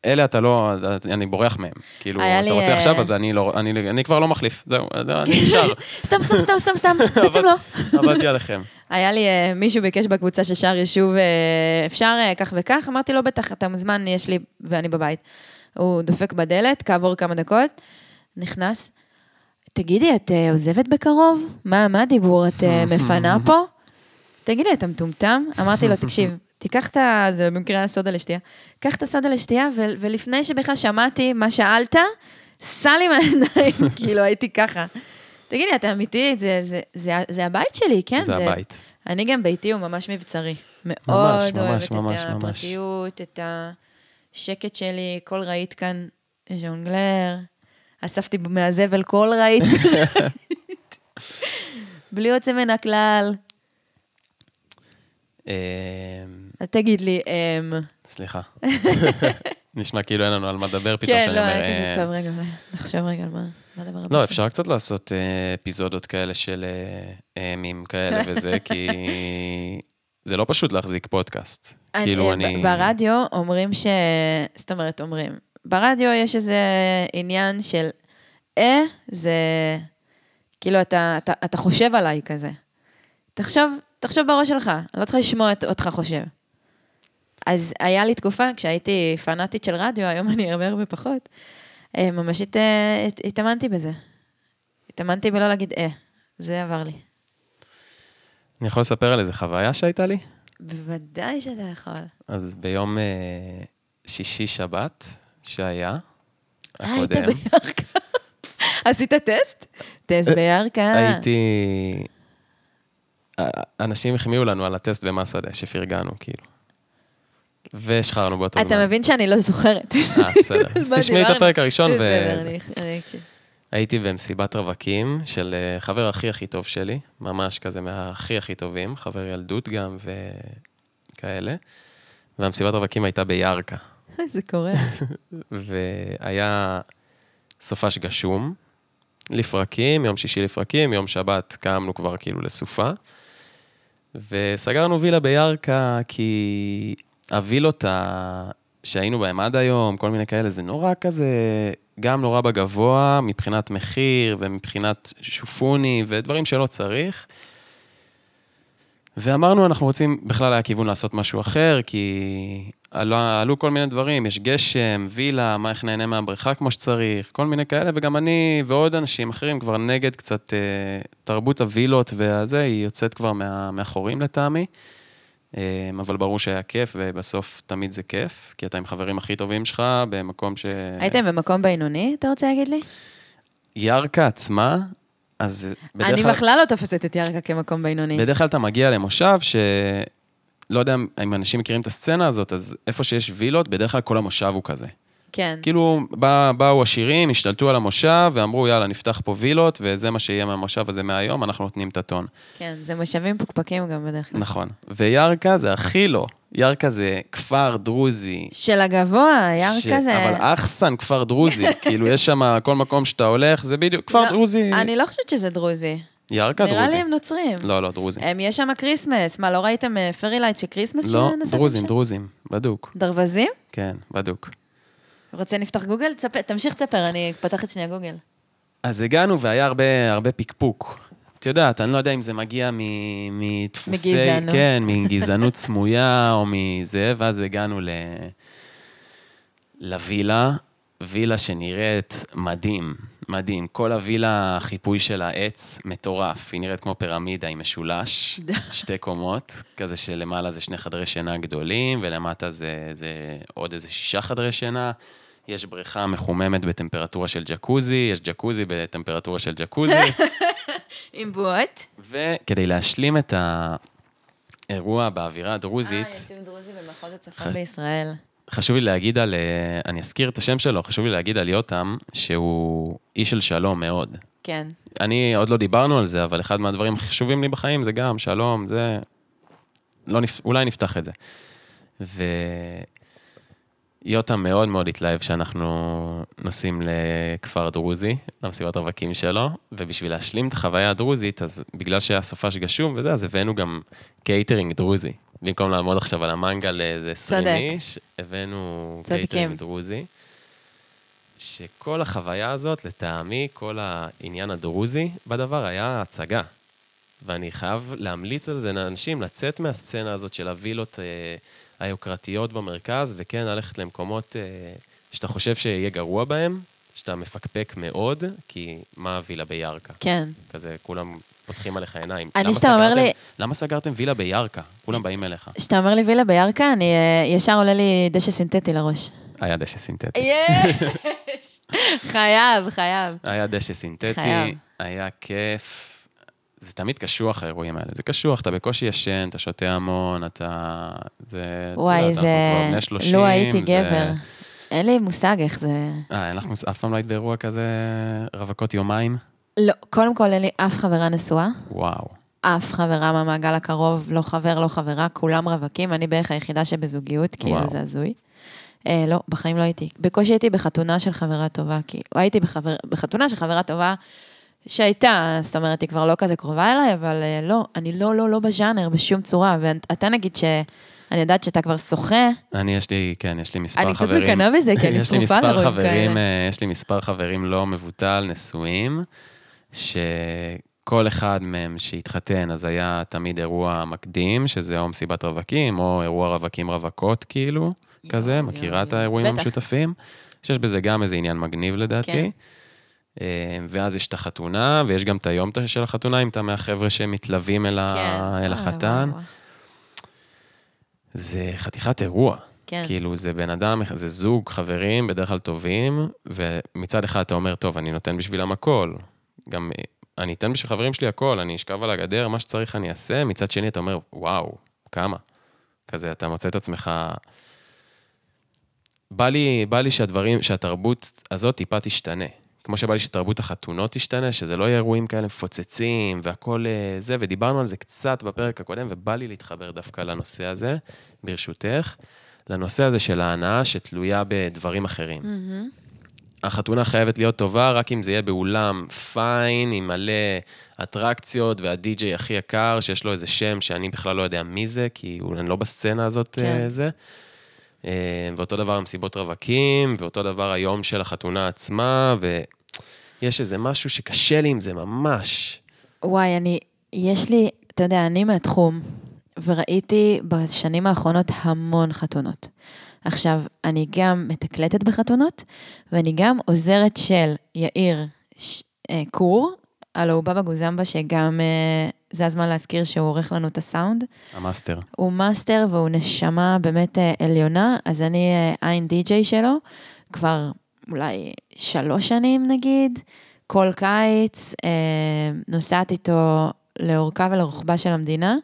אלה אתה לא, אני בורח מהם. כאילו, אתה רוצה אה, עכשיו, אז אני, לא, אני, אני כבר לא מחליף, זהו, אני (laughs) נשאר. סתם, סתם, סתם, סתם, סתם, (laughs) בעצם לא. עבדתי עליכם. היה לי, אה, מישהו ביקש בקבוצה של שער יישוב, אה, אפשר אה, כך וכך? אמרתי לו, בטח, אתה מוזמן, יש לי, ואני בבית. הוא דופק בדלת, כעבור כמה דקות, נכנס. תגידי, את אה, עוזבת בקרוב? מה, מה הדיבור? את אה, מפנה פה? תגידי, אתה מטומטם? אמרתי לו, תקשיב, תיקח את ה... זה במקרה הסודה לשתייה. קח את הסודה לשתייה, ו- ולפני שבכלל שמעתי מה שאלת, סע לי מהעיניים, (laughs) כאילו, הייתי ככה. תגידי, אתה אמיתי? זה, זה, זה, זה הבית שלי, כן? זה הבית. אני גם ביתי הוא ממש מבצרי. מאוד ממש, אוהבת ממש, את ממש. הפרטיות, את השקט שלי, כל רהיט כאן ז'ונגלר. אספתי מהזבל כל רהיט. (laughs) בלי יוצא מן הכלל. תגיד לי, אמ... סליחה. נשמע כאילו אין לנו על מה לדבר פתאום כן, שאני לא, אומר... היה כזה אה, טוב, רגע, נחשוב רגע על מה הבא. לא. אפשר קצת לעשות אה, אפיזודות כאלה של אה, אמים כאלה (laughs) וזה, כי זה לא פשוט להחזיק פודקאסט. כאילו אני... ברדיו אומרים ש... זאת אומרת, אומרים. ברדיו יש איזה עניין של אה, זה... כאילו, אתה, אתה, אתה חושב עליי כזה. תחשוב, תחשוב בראש שלך, אני לא צריכה לשמוע אותך חושב. אז היה לי תקופה, כשהייתי פנאטית של רדיו, היום אני הרבה הרבה פחות, אה, ממש הת, הת, התאמנתי בזה. התאמנתי בלא להגיד אה, זה עבר לי. אני יכול לספר על איזה חוויה שהייתה לי? בוודאי שאתה יכול. אז ביום אה, שישי-שבת שהיה, אה, היית הקודם, בירכא. (laughs) עשית טסט? טסט בירכא. הייתי... אה, אנשים החמיאו לנו על הטסט במסעדה שפרגנו, כאילו. והשחררנו באותו זמן. אתה מבין שאני לא זוכרת. אה, בסדר. (laughs) אז תשמעי את? הפרק הראשון בסדר. אני- אקשיב. הייתי במסיבת רווקים של אה, חבר הכי הכי טוב שלי, ממש כזה מהכי הכי טובים, חבר ילדות גם וכאלה. והמסיבת רווקים הייתה בירכא, (laughs) זה קורה. (laughs) והיה סופש גשום, לפרקים, יום שישי לפרקים, יום שבת קמנו כבר כאילו לסופה. וסגרנו וילה בירכא, כי הווילות ה... שהיינו בהם עד היום, כל מיני כאלה, זה נורא כזה, גם נורא בגבוה, מבחינת מחיר ומבחינת שופוני ודברים שלא צריך. ואמרנו, אנחנו רוצים, בכלל היה כיוון לעשות משהו אחר, כי עלו, עלו כל מיני דברים, יש גשם, וילה, מה איך נהנה מהבריכה כמו שצריך, כל מיני כאלה, וגם אני ועוד אנשים אחרים כבר נגד קצת אה, תרבות הווילות והזה, היא יוצאת כבר מה, מאחורים לטעמי. אה, אבל ברור שהיה כיף, ובסוף תמיד זה כיף, כי אתה עם חברים הכי טובים שלך, במקום ש... הייתם במקום בינוני, אתה רוצה להגיד לי? ירכא עצמה, אז בדרך אני כלל... בכלל לא תופסת את ירכא כמקום בינוני. בדרך כלל אתה מגיע למושב ש... לא יודע אם אנשים מכירים את הסצנה הזאת, אז איפה שיש וילות, בדרך כלל כל המושב הוא כזה. כן. כאילו, בא, באו עשירים, השתלטו על המושב, ואמרו, יאללה, נפתח פה וילות, וזה מה שיהיה מהמושב הזה מהיום, אנחנו נותנים את הטון. כן, זה מושבים פוקפקים גם בדרך כלל. נכון. וירכא זה הכי לא. ירכא זה כפר דרוזי. של הגבוה, ש- ירכא זה... אבל אחסן כפר דרוזי, (laughs) כאילו, יש שם, כל מקום שאתה הולך, זה בדיוק, כפר לא, דרוזי. אני לא חושבת שזה דרוזי. נראה דרוזי. לי הם נוצרים. לא, לא, דרוזי. הם, יש שם כריסמס. מה, לא ראיתם פרי לייט של כריסמס לא, דרוזים, שם? דרוזים, בדוק. דרווזים? כן, בדוק. רוצה נפתח גוגל? תספר- תמשיך תספר, אני פותחת שנייה גוגל. אז הגענו והיה הרבה, הרבה פקפוק. את יודעת, אני לא יודע אם זה מגיע מ- מדפוסי... מגזענות. כן, מגזענות סמויה או מזה, ואז הגענו ל... לווילה, וילה שנראית מדהים, מדהים. כל הווילה, החיפוי של העץ מטורף. היא נראית כמו פירמידה עם משולש, שתי קומות, כזה שלמעלה זה שני חדרי שינה גדולים, ולמטה זה, זה עוד איזה שישה חדרי שינה. יש בריכה מחוממת בטמפרטורה של ג'קוזי, יש ג'קוזי בטמפרטורה של ג'קוזי. (laughs) עם בועות. וכדי להשלים את האירוע באווירה הדרוזית, אה, יישוב דרוזי במחוז הצפון בישראל. חשוב לי להגיד על, אה, אני אזכיר את השם שלו, חשוב לי להגיד על יותם, שהוא איש של שלום מאוד. כן. אני, עוד לא דיברנו על זה, אבל אחד מהדברים החשובים לי בחיים זה גם שלום, זה... לא נפ... אולי נפתח את זה. ויותם מאוד מאוד התלהב שאנחנו נוסעים לכפר דרוזי, למסיבת רווקים שלו, ובשביל להשלים את החוויה הדרוזית, אז בגלל שהיה סופש גשום וזה, אז הבאנו גם קייטרינג דרוזי. במקום לעמוד עכשיו על המנגל לאיזה 20 צודק. איש, הבאנו צודקים. קייטרינג דרוזי. שכל החוויה הזאת, לטעמי, כל העניין הדרוזי בדבר היה הצגה. ואני חייב להמליץ על זה לאנשים, לצאת מהסצנה הזאת של הווילות אה, היוקרתיות במרכז, וכן ללכת למקומות אה, שאתה חושב שיהיה גרוע בהם, שאתה מפקפק מאוד, כי מה הווילה בירכא? כן. כזה, כולם פותחים עליך עיניים. אני, שאתה אומר לי- למה סגרתם וילה בירכא? כולם באים אליך. כשאתה אומר לי וילה בירכא, אני אה, ישר עולה לי דשא סינתטי לראש. היה דשא סינתטי. יש! (laughs) חייב, חייב. היה דשא סינתטי. היה כיף. זה תמיד קשוח, האירועים האלה. זה קשוח, אתה בקושי ישן, אתה שותה המון, אתה... זה... וואי, זה... אנחנו כבר בני 30. לו הייתי זה- גבר. אין לי מושג איך זה... אה, אין לך מוס... אף פעם לא היית באירוע כזה רווקות יומיים? לא, קודם כל אין לי אף חברה נשואה. וואו. אף חברה מהמעגל הקרוב, לא חבר, לא חברה, כולם רווקים, אני בערך היחידה שבזוגיות, כאילו וואו. זה הזוי. אה, לא, בחיים לא הייתי. בקושי הייתי בחתונה של חברה טובה, כאילו, הייתי בחבר, בחתונה של חברה טובה שהייתה, זאת אומרת, היא כבר לא כזה קרובה אליי, אבל אה, לא, אני לא, לא, לא בז'אנר בשום צורה. ואתה נגיד ש... אני יודעת שאתה כבר שוחה, אני, יש לי, כן, יש לי מספר אני קצת חברים. מקנאה בזה, כי אני (laughs) יש לי שרופה חברים, כאלה. אה, יש לי מספר חברים לא מבוטל, נשואים, שכל אחד מהם שהתחתן, אז היה תמיד אירוע מקדים, שזה או מסיבת רווקים, או אירוע רווקים רווקות, כאילו, כזה, יואו, מכירה יואו, את האירועים בטח. המשותפים? שיש בזה גם איזה עניין מגניב לדעתי. כן. אה, ואז יש את החתונה, ויש גם את היום של החתונה, אם אתה מהחבר'ה שמתלווים אל, ה... כן. אל אה, החתן. וואו. זה חתיכת אירוע. כן. כאילו, זה בן אדם, זה זוג חברים, בדרך כלל טובים, ומצד אחד אתה אומר, טוב, אני נותן בשבילם הכל. גם אני אתן בשביל חברים שלי הכל, אני אשכב על הגדר, מה שצריך אני אעשה. מצד שני, אתה אומר, וואו, כמה. כזה, אתה מוצא את עצמך... בא לי, בא לי שהדברים, שהתרבות הזאת טיפה תשתנה. כמו שבא לי שתרבות החתונות תשתנה, שזה לא יהיה אירועים כאלה מפוצצים והכל אה, זה, ודיברנו על זה קצת בפרק הקודם, ובא לי להתחבר דווקא לנושא הזה, ברשותך, לנושא הזה של ההנאה שתלויה בדברים אחרים. החתונה חייבת להיות טובה, רק אם זה יהיה באולם פיין, עם מלא אטרקציות, והדי-ג'יי הכי יקר, שיש לו איזה שם שאני בכלל לא יודע מי זה, כי הוא- אני לא בסצנה הזאת כן. כן. זה. אה, ואותו דבר המסיבות רווקים, ואותו דבר היום של החתונה עצמה, ויש איזה משהו שקשה לי עם זה ממש. וואי, אני, יש לי, אתה יודע, אני מהתחום, וראיתי בשנים האחרונות המון חתונות. עכשיו, אני גם מתקלטת בחתונות, ואני גם עוזרת של יאיר ש, אה, קור, הלו הוא בבא גוזמבה, שגם, אה, זה הזמן להזכיר שהוא עורך לנו את הסאונד. המאסטר. הוא מאסטר והוא נשמה באמת אה, עליונה, אז אני אה, עין די-ג'יי שלו, כבר אולי שלוש שנים נגיד, כל קיץ, אה, נוסעת איתו לאורכה ולרוחבה של המדינה,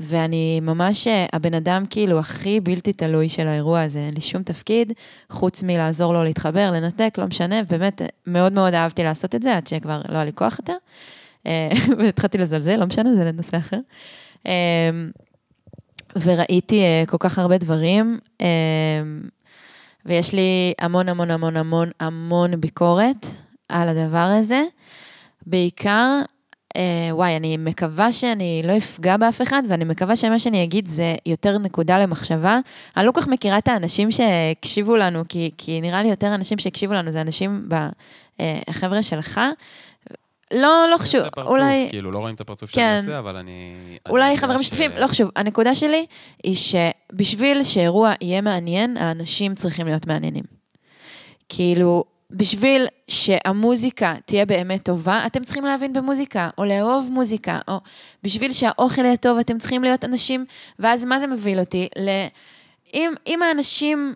ואני ממש הבן אדם כאילו הכי בלתי תלוי של האירוע הזה, אין לי שום תפקיד, חוץ מלעזור לו להתחבר, לנתק, לא משנה, באמת מאוד מאוד אהבתי לעשות את זה, עד שכבר לא היה לי כוח יותר. אה, (laughs) והתחלתי לזלזל, לא משנה, זה לנושא אחר. אה, וראיתי אה, כל כך הרבה דברים, ויש לי המון המון המון המון המון ביקורת על הדבר הזה. בעיקר, וואי, אני מקווה שאני לא אפגע באף אחד, ואני מקווה שמה שאני אגיד זה יותר נקודה למחשבה. אני לא כל כך מכירה את האנשים שהקשיבו לנו, כי, כי נראה לי יותר אנשים שהקשיבו לנו, זה אנשים, ב, החבר'ה שלך. לא, לא חשוב, פרצוף, אולי... כאילו, לא רואים את הפרצוף כן. שאני עושה, אבל אני... אולי אני חברים ש- משותפים, לא חשוב. הנקודה שלי היא שבשביל שאירוע יהיה מעניין, האנשים צריכים להיות מעניינים. כאילו, בשביל שהמוזיקה תהיה באמת טובה, אתם צריכים להבין במוזיקה, או לאהוב מוזיקה, או בשביל שהאוכל יהיה טוב, אתם צריכים להיות אנשים, ואז מה זה מביא אותי? ל... אם, אם האנשים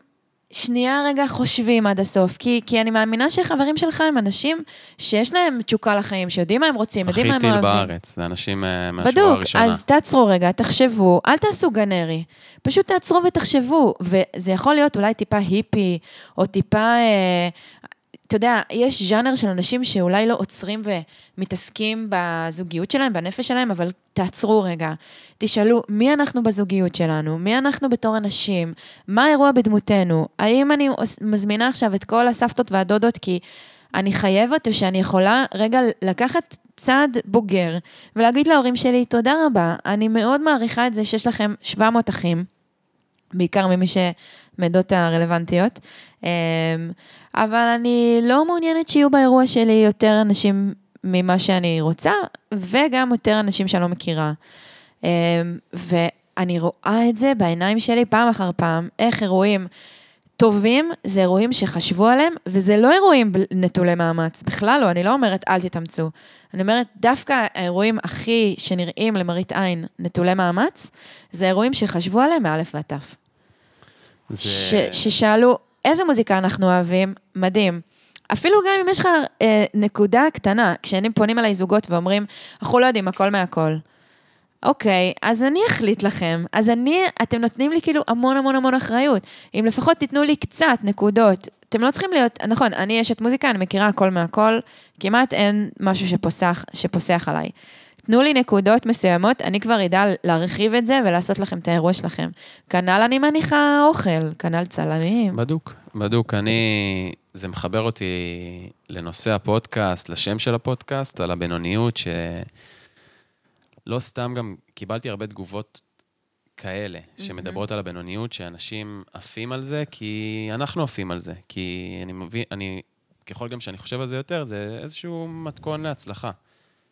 שנייה רגע חושבים עד הסוף, כי, כי אני מאמינה שחברים שלך הם אנשים שיש להם תשוקה לחיים, שיודעים מה הם רוצים, יודעים מה הכי הם טיל אוהבים. בארץ, זה אנשים אה, מהשורה בדוק, הראשונה. אז תעצרו רגע, תחשבו, אל תעשו גנרי. פשוט תעצרו ותחשבו, וזה יכול להיות אולי טיפה היפי, או טיפה, אה, אתה יודע, יש ז'אנר של אנשים שאולי לא עוצרים ומתעסקים בזוגיות שלהם, בנפש שלהם, אבל תעצרו רגע. תשאלו, מי אנחנו בזוגיות שלנו? מי אנחנו בתור אנשים? מה האירוע בדמותנו? האם אני מזמינה עכשיו את כל הסבתות והדודות כי אני חייבת, או שאני יכולה רגע לקחת צעד בוגר ולהגיד להורים שלי, תודה רבה, אני מאוד מעריכה את זה שיש לכם 700 אחים, בעיקר ממי שמדות הרלוונטיות, אמ, אבל אני לא מעוניינת שיהיו באירוע שלי יותר אנשים ממה שאני רוצה, וגם יותר אנשים שאני לא מכירה. אמ, ואני רואה את זה בעיניים שלי פעם אחר פעם, איך אירועים טובים זה אירועים שחשבו עליהם, וזה לא אירועים נטולי מאמץ, בכלל לא, אני לא אומרת אל תתאמצו. אני אומרת, דווקא האירועים הכי שנראים למראית עין נטולי מאמץ, זה אירועים שחשבו עליהם מאלף ועד תף. זה- ש, ששאלו, איזה מוזיקה אנחנו אוהבים? מדהים. אפילו גם אם יש לך אה, נקודה קטנה, כשאני פונים אליי זוגות ואומרים, אנחנו לא יודעים הכל מהכל. אוקיי, אז אני אחליט לכם. אז אני, אתם נותנים לי כאילו המון המון המון אחריות. אם לפחות תיתנו לי קצת נקודות. אתם לא צריכים להיות, נכון, אני אשת מוזיקה, אני מכירה הכל מהכל, כמעט אין משהו שפוסח, שפוסח עליי. תנו לי נקודות מסוימות, אני כבר אדע להרחיב את זה ולעשות לכם את האירוע שלכם. כנ"ל אני מניחה אוכל, כנ"ל צלמים. בדוק, בדוק. אני... זה מחבר אותי לנושא הפודקאסט, לשם של הפודקאסט, על הבינוניות, שלא סתם גם קיבלתי הרבה תגובות כאלה, שמדברות על הבינוניות, שאנשים עפים על זה, כי אנחנו עפים על זה. כי אני מבין, אני, ככל גם שאני חושב על זה יותר, זה איזשהו מתכון להצלחה.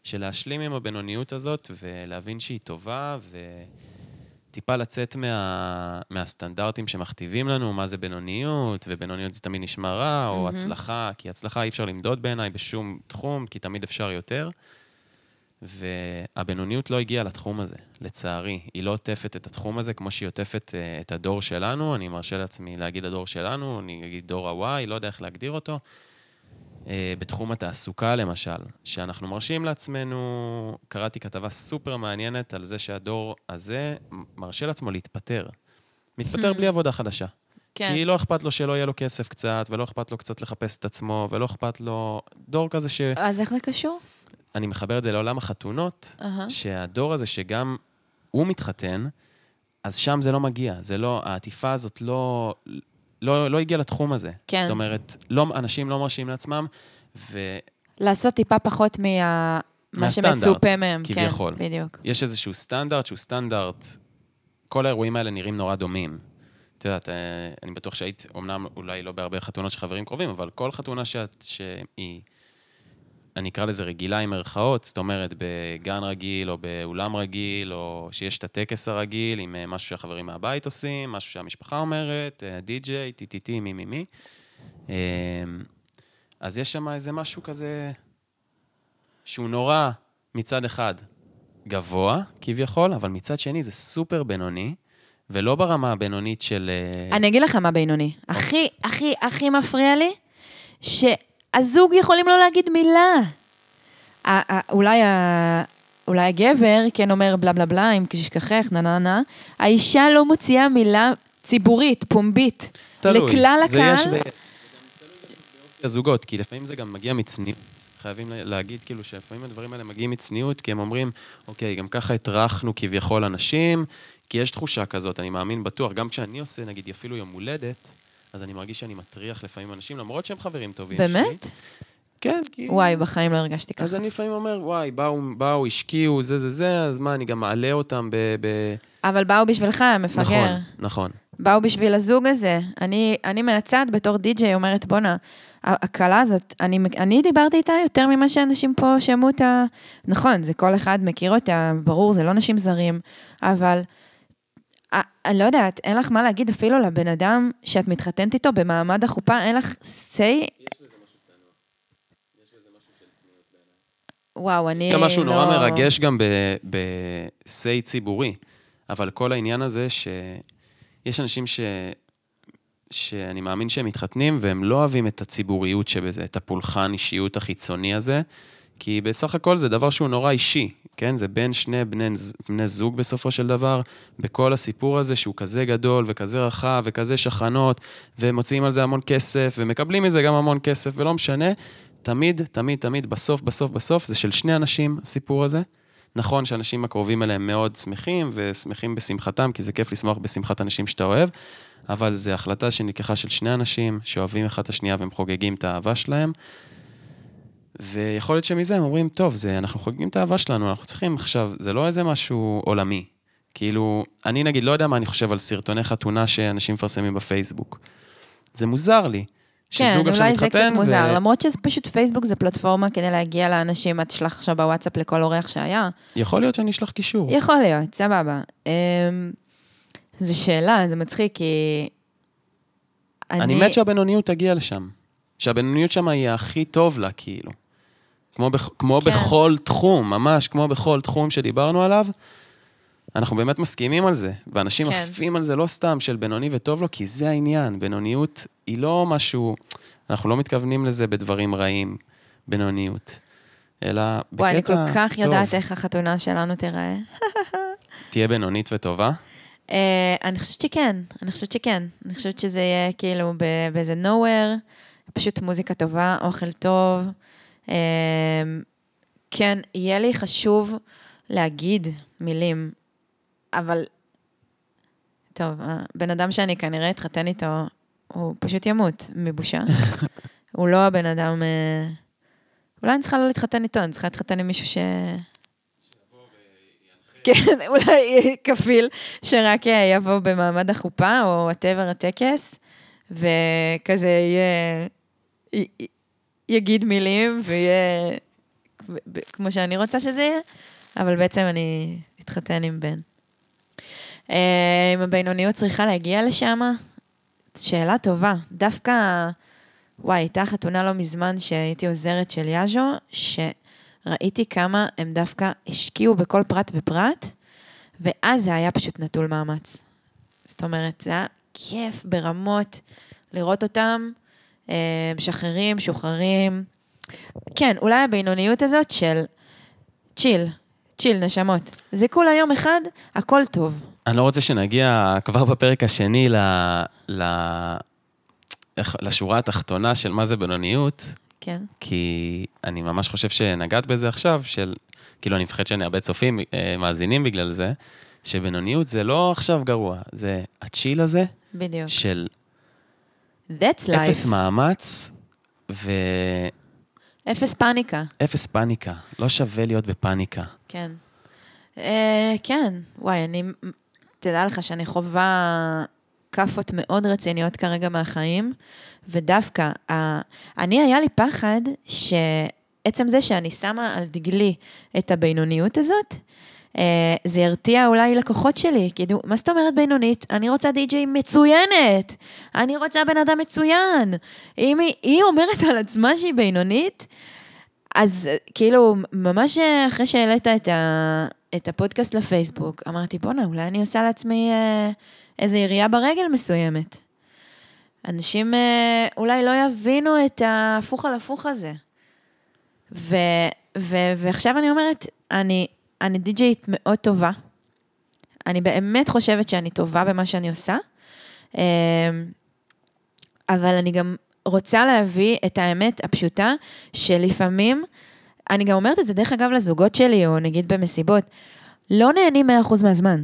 של להשלים עם הבינוניות הזאת ולהבין שהיא טובה, וטיפה לצאת מה, מהסטנדרטים שמכתיבים לנו, מה זה בינוניות, ובינוניות זה תמיד נשמע רע, או הצלחה, כי הצלחה אי אפשר למדוד בעיניי בשום תחום, כי תמיד אפשר יותר. והבינוניות לא הגיעה לתחום הזה, לצערי. היא לא עוטפת את התחום הזה כמו שהיא עוטפת אה, את הדור שלנו. אני מרשה לעצמי להגיד הדור שלנו, אני אגיד דור ה-Y, לא יודע איך להגדיר אותו. אה, בתחום התעסוקה, למשל, שאנחנו מרשים לעצמנו, קראתי כתבה סופר מעניינת על זה שהדור הזה מרשה לעצמו להתפטר. מתפטר בלי עבודה חדשה. כן. כי לא אכפת לו שלא יהיה לו כסף קצת, ולא אכפת לו קצת לחפש את עצמו, ולא אכפת לו... דור כזה ש... אז איך זה קשור? אני מחבר את זה לעולם החתונות, אהה. שהדור הזה שגם הוא מתחתן, אז שם זה לא מגיע. זה לא, העטיפה הזאת לא, לא, לא הגיעה לתחום הזה. כן. זאת אומרת, לא, אנשים לא מרשים לעצמם, ויש לעשות טיפה פחות מה... מה שמצופה מהם. כביכול. כן, בדיוק. איזשהו סטנדרט שהוא סטנדרט, כל האירועים האלה נראים נורא דומים. את יודעת, אה, אני בטוח שהיית, אמנם אולי לא בהרבה חתונות של חברים קרובים, אבל כל חתונה שאת, שהיא, אני אקרא לזה רגילה עם מירכאות, זאת אומרת, בגן רגיל או באולם רגיל, או שיש את הטקס הרגיל עם אה, משהו שהחברים מהבית עושים, משהו שהמשפחה אומרת, אה, די-ג'יי, טי-טי-טי, מי מי מי. אה, אז יש שם איזה משהו כזה שהוא נורא, מצד אחד, גבוה, כביכול, אבל מצד שני זה סופר בינוני, ולא ברמה הבינונית של... אה, אני אגיד לך מה בינוני. הכי, הכי, הכי מפריע לי, שהזוג יכולים לא להגיד מילה. אולי ה... אולי הגבר כן אומר בלה בלה בלה, אם תשכחך, נה נה נה. האישה לא מוציאה מילה ציבורית, פומבית. תלוי. לכלל הקהל. יש ו- זה תלוי באופי הזוגות, כי לפעמים זה גם מגיע מצניעות. חייבים לה- להגיד כאילו שלפעמים הדברים האלה מגיעים מצניעות, כי הם אומרים, אוקיי, גם ככה הטרחנו כביכול אנשים, כי יש תחושה כזאת, אני מאמין בטוח, גם כשאני עושה, נגיד, אפילו יום הולדת, אז אני מרגיש שאני מטריח לפעמים אנשים, למרות שהם חברים טובים שלי. באמת? כן, כי... וואי, בחיים לא הרגשתי ככה. אז אני לפעמים אומר, וואי, באו, באו, השקיעו, זה, זה, זה, אז מה, אני גם מעלה אותם ב... ב... אבל באו בשבילך, מפגר. נכון, נכון. באו בשביל הזוג הזה. אני, אני מהצד, בתור די-ג'יי, אומרת, בואנה, הכלה הזאת, אני, אני דיברתי איתה יותר ממה שאנשים פה שמעו אותה. נכון, זה כל אחד מכיר אותה, ברור, זה לא נשים זרים, אבל אני לא יודעת, אין לך מה להגיד אפילו לבן אדם שאת מתחתנת איתו במעמד החופה, אין לך say... וואו, אני לא... גם משהו נורא מרגש גם ב-say ציבורי, אבל כל העניין הזה שיש אנשים ש... שאני מאמין שהם מתחתנים והם לא אוהבים את הציבוריות שבזה, את הפולחן אישיות החיצוני הזה, כי בסך הכל זה דבר שהוא נורא אישי, כן? זה בין שני בני, בני זוג בסופו של דבר, בכל הסיפור הזה שהוא כזה גדול וכזה רחב וכזה שחנות, ומוציאים על זה המון כסף, ומקבלים מזה גם המון כסף, ולא משנה, תמיד, תמיד, תמיד, בסוף, בסוף, בסוף, זה של שני אנשים, הסיפור הזה. נכון שאנשים הקרובים אליהם מאוד שמחים, ושמחים בשמחתם, כי זה כיף לשמוח בשמחת אנשים שאתה אוהב, אבל זו החלטה שנלקחה של שני אנשים שאוהבים אחד את השנייה והם חוגגים את האהבה שלהם. ויכול להיות שמזה הם אומרים, טוב, זה, אנחנו חוגגים את האהבה שלנו, אנחנו צריכים עכשיו, זה לא איזה משהו עולמי. כאילו, אני נגיד לא יודע מה אני חושב על סרטוני חתונה שאנשים מפרסמים בפייסבוק. זה מוזר לי. כן, אולי זה קצת מוזר, ו... למרות שפשוט פייסבוק זה פלטפורמה כדי להגיע לאנשים, את תשלח עכשיו בוואטסאפ לכל אורח שהיה. יכול להיות שאני אשלח קישור. יכול להיות, סבבה. אמ, זו שאלה, זה מצחיק, כי... אני... אני מת שהבינוניות תגיע לשם. שהבינוניות שם היא הכי טוב לה, כאילו. כמו, בכ... כמו כן. בכל תחום, ממש כמו בכל תחום שדיברנו עליו, אנחנו באמת מסכימים על זה, ואנשים כן. עפים על זה לא סתם של בינוני וטוב לו, כי זה העניין. בינוניות היא לא משהו, אנחנו לא מתכוונים לזה בדברים רעים, בינוניות, אלא בקטע טוב. וואי, אני כל כך טוב. יודעת איך החתונה שלנו תיראה. (laughs) תהיה בינונית וטובה? Uh, אני חושבת שכן, אני חושבת שכן. אני חושבת שזה יהיה כאילו באיזה nowhere, פשוט מוזיקה טובה, אוכל טוב. Uh, כן, יהיה לי חשוב להגיד מילים אבל, טוב, הבן אדם שאני כנראה אתחתן איתו, הוא פשוט ימות מבושה. (laughs) הוא לא הבן אדם... אה, אולי אני צריכה לא להתחתן איתו, אני צריכה להתחתן עם מישהו ש... כן, (laughs) אולי כפיל, שרק יבוא במעמד החופה, או whatever הטקס, וכזה יהיה... יגיד מילים, ויהיה כמו שאני רוצה שזה יהיה, אבל בעצם אני אתחתן עם בן. אם הבינוניות צריכה להגיע לשם? שאלה טובה. דווקא, וואי, הייתה חתונה לא מזמן שהייתי עוזרת של יאז'ו, שראיתי כמה הם דווקא השקיעו בכל פרט ופרט, ואז זה היה פשוט נטול מאמץ. זאת אומרת, זה היה כיף ברמות לראות אותם אה, משחררים, שוחררים. כן, אולי הבינוניות הזאת של צ'יל, צ'יל, נשמות. זה כולה יום אחד, הכל טוב. אני לא רוצה שנגיע כבר בפרק השני ל... ל... לשורה התחתונה של מה זה בינוניות. כן. כי אני ממש חושב שנגעת בזה עכשיו, של... כאילו, אני מפחד שאני הרבה צופים, אה, מאזינים בגלל זה, שבינוניות זה לא עכשיו גרוע, זה הצ'יל הזה. בדיוק. של... That's life. אפס מאמץ, ו... אפס פאניקה. אפס פאניקה. לא שווה להיות בפאניקה. כן. Uh, כן, וואי, אני תדע לך שאני חווה כאפות מאוד רציניות כרגע מהחיים, ודווקא, אני, היה לי פחד שעצם זה שאני שמה על דגלי את הבינוניות הזאת, זה ירתיע אולי לקוחות שלי, כאילו, מה זאת אומרת בינונית? אני רוצה די-ג'יי מצוינת, אני רוצה בן אדם מצוין. אם היא, היא אומרת על עצמה שהיא בינונית, אז כאילו, ממש אחרי שהעלית את, ה, את הפודקאסט לפייסבוק, אמרתי, בואנה, אולי אני עושה לעצמי אה, איזו ירייה ברגל מסוימת. אנשים אה, אולי לא יבינו את ההפוך על הפוך הזה. ו, ו, ועכשיו אני אומרת, אני, אני די-ג'יית מאוד טובה. אני באמת חושבת שאני טובה במה שאני עושה, אה, אבל אני גם רוצה להביא את האמת הפשוטה, שלפעמים, אני גם אומרת את זה דרך אגב לזוגות שלי, או נגיד במסיבות, לא נהנים 100% מהזמן.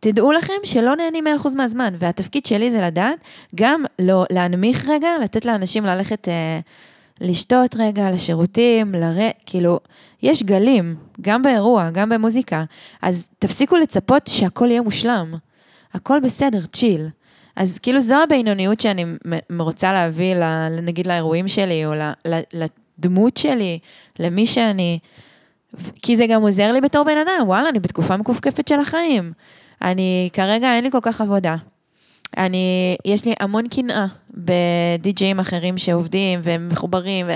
תדעו לכם שלא נהנים 100% מהזמן, והתפקיד שלי זה לדעת גם לא להנמיך רגע, לתת לאנשים ללכת אה, לשתות רגע, לשירותים, לר... כאילו, יש גלים, גם באירוע, גם במוזיקה, אז תפסיקו לצפות שהכל יהיה מושלם. הכל בסדר, צ'יל. אז כאילו זו הבינוניות שאני רוצה להביא, נגיד לאירועים שלי, או לדמות שלי, למי שאני, כי זה גם עוזר לי בתור בן אדם, וואלה, אני בתקופה מכופכפת של החיים. אני, כרגע אין לי כל כך עבודה. אני, יש לי המון קנאה בדי-ג'אים אחרים שעובדים והם מחוברים, ו...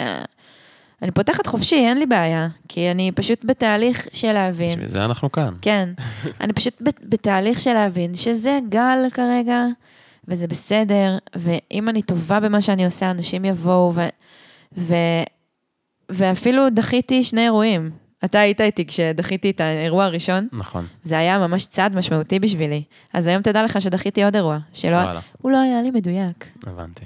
אני פותחת חופשי, אין לי בעיה, כי אני פשוט בתהליך של להבין. בשביל זה אנחנו כאן. כן, (laughs) אני פשוט בת- בתהליך של להבין שזה גל כרגע, וזה בסדר, ואם אני טובה במה שאני עושה, אנשים יבואו, ו... ו... ואפילו דחיתי שני אירועים. אתה היית איתי כשדחיתי את האירוע הראשון, נכון. זה היה ממש צעד משמעותי בשבילי. אז היום תדע לך שדחיתי עוד אירוע, שלא, וואלה, הוא לא היה לי מדויק. הבנתי.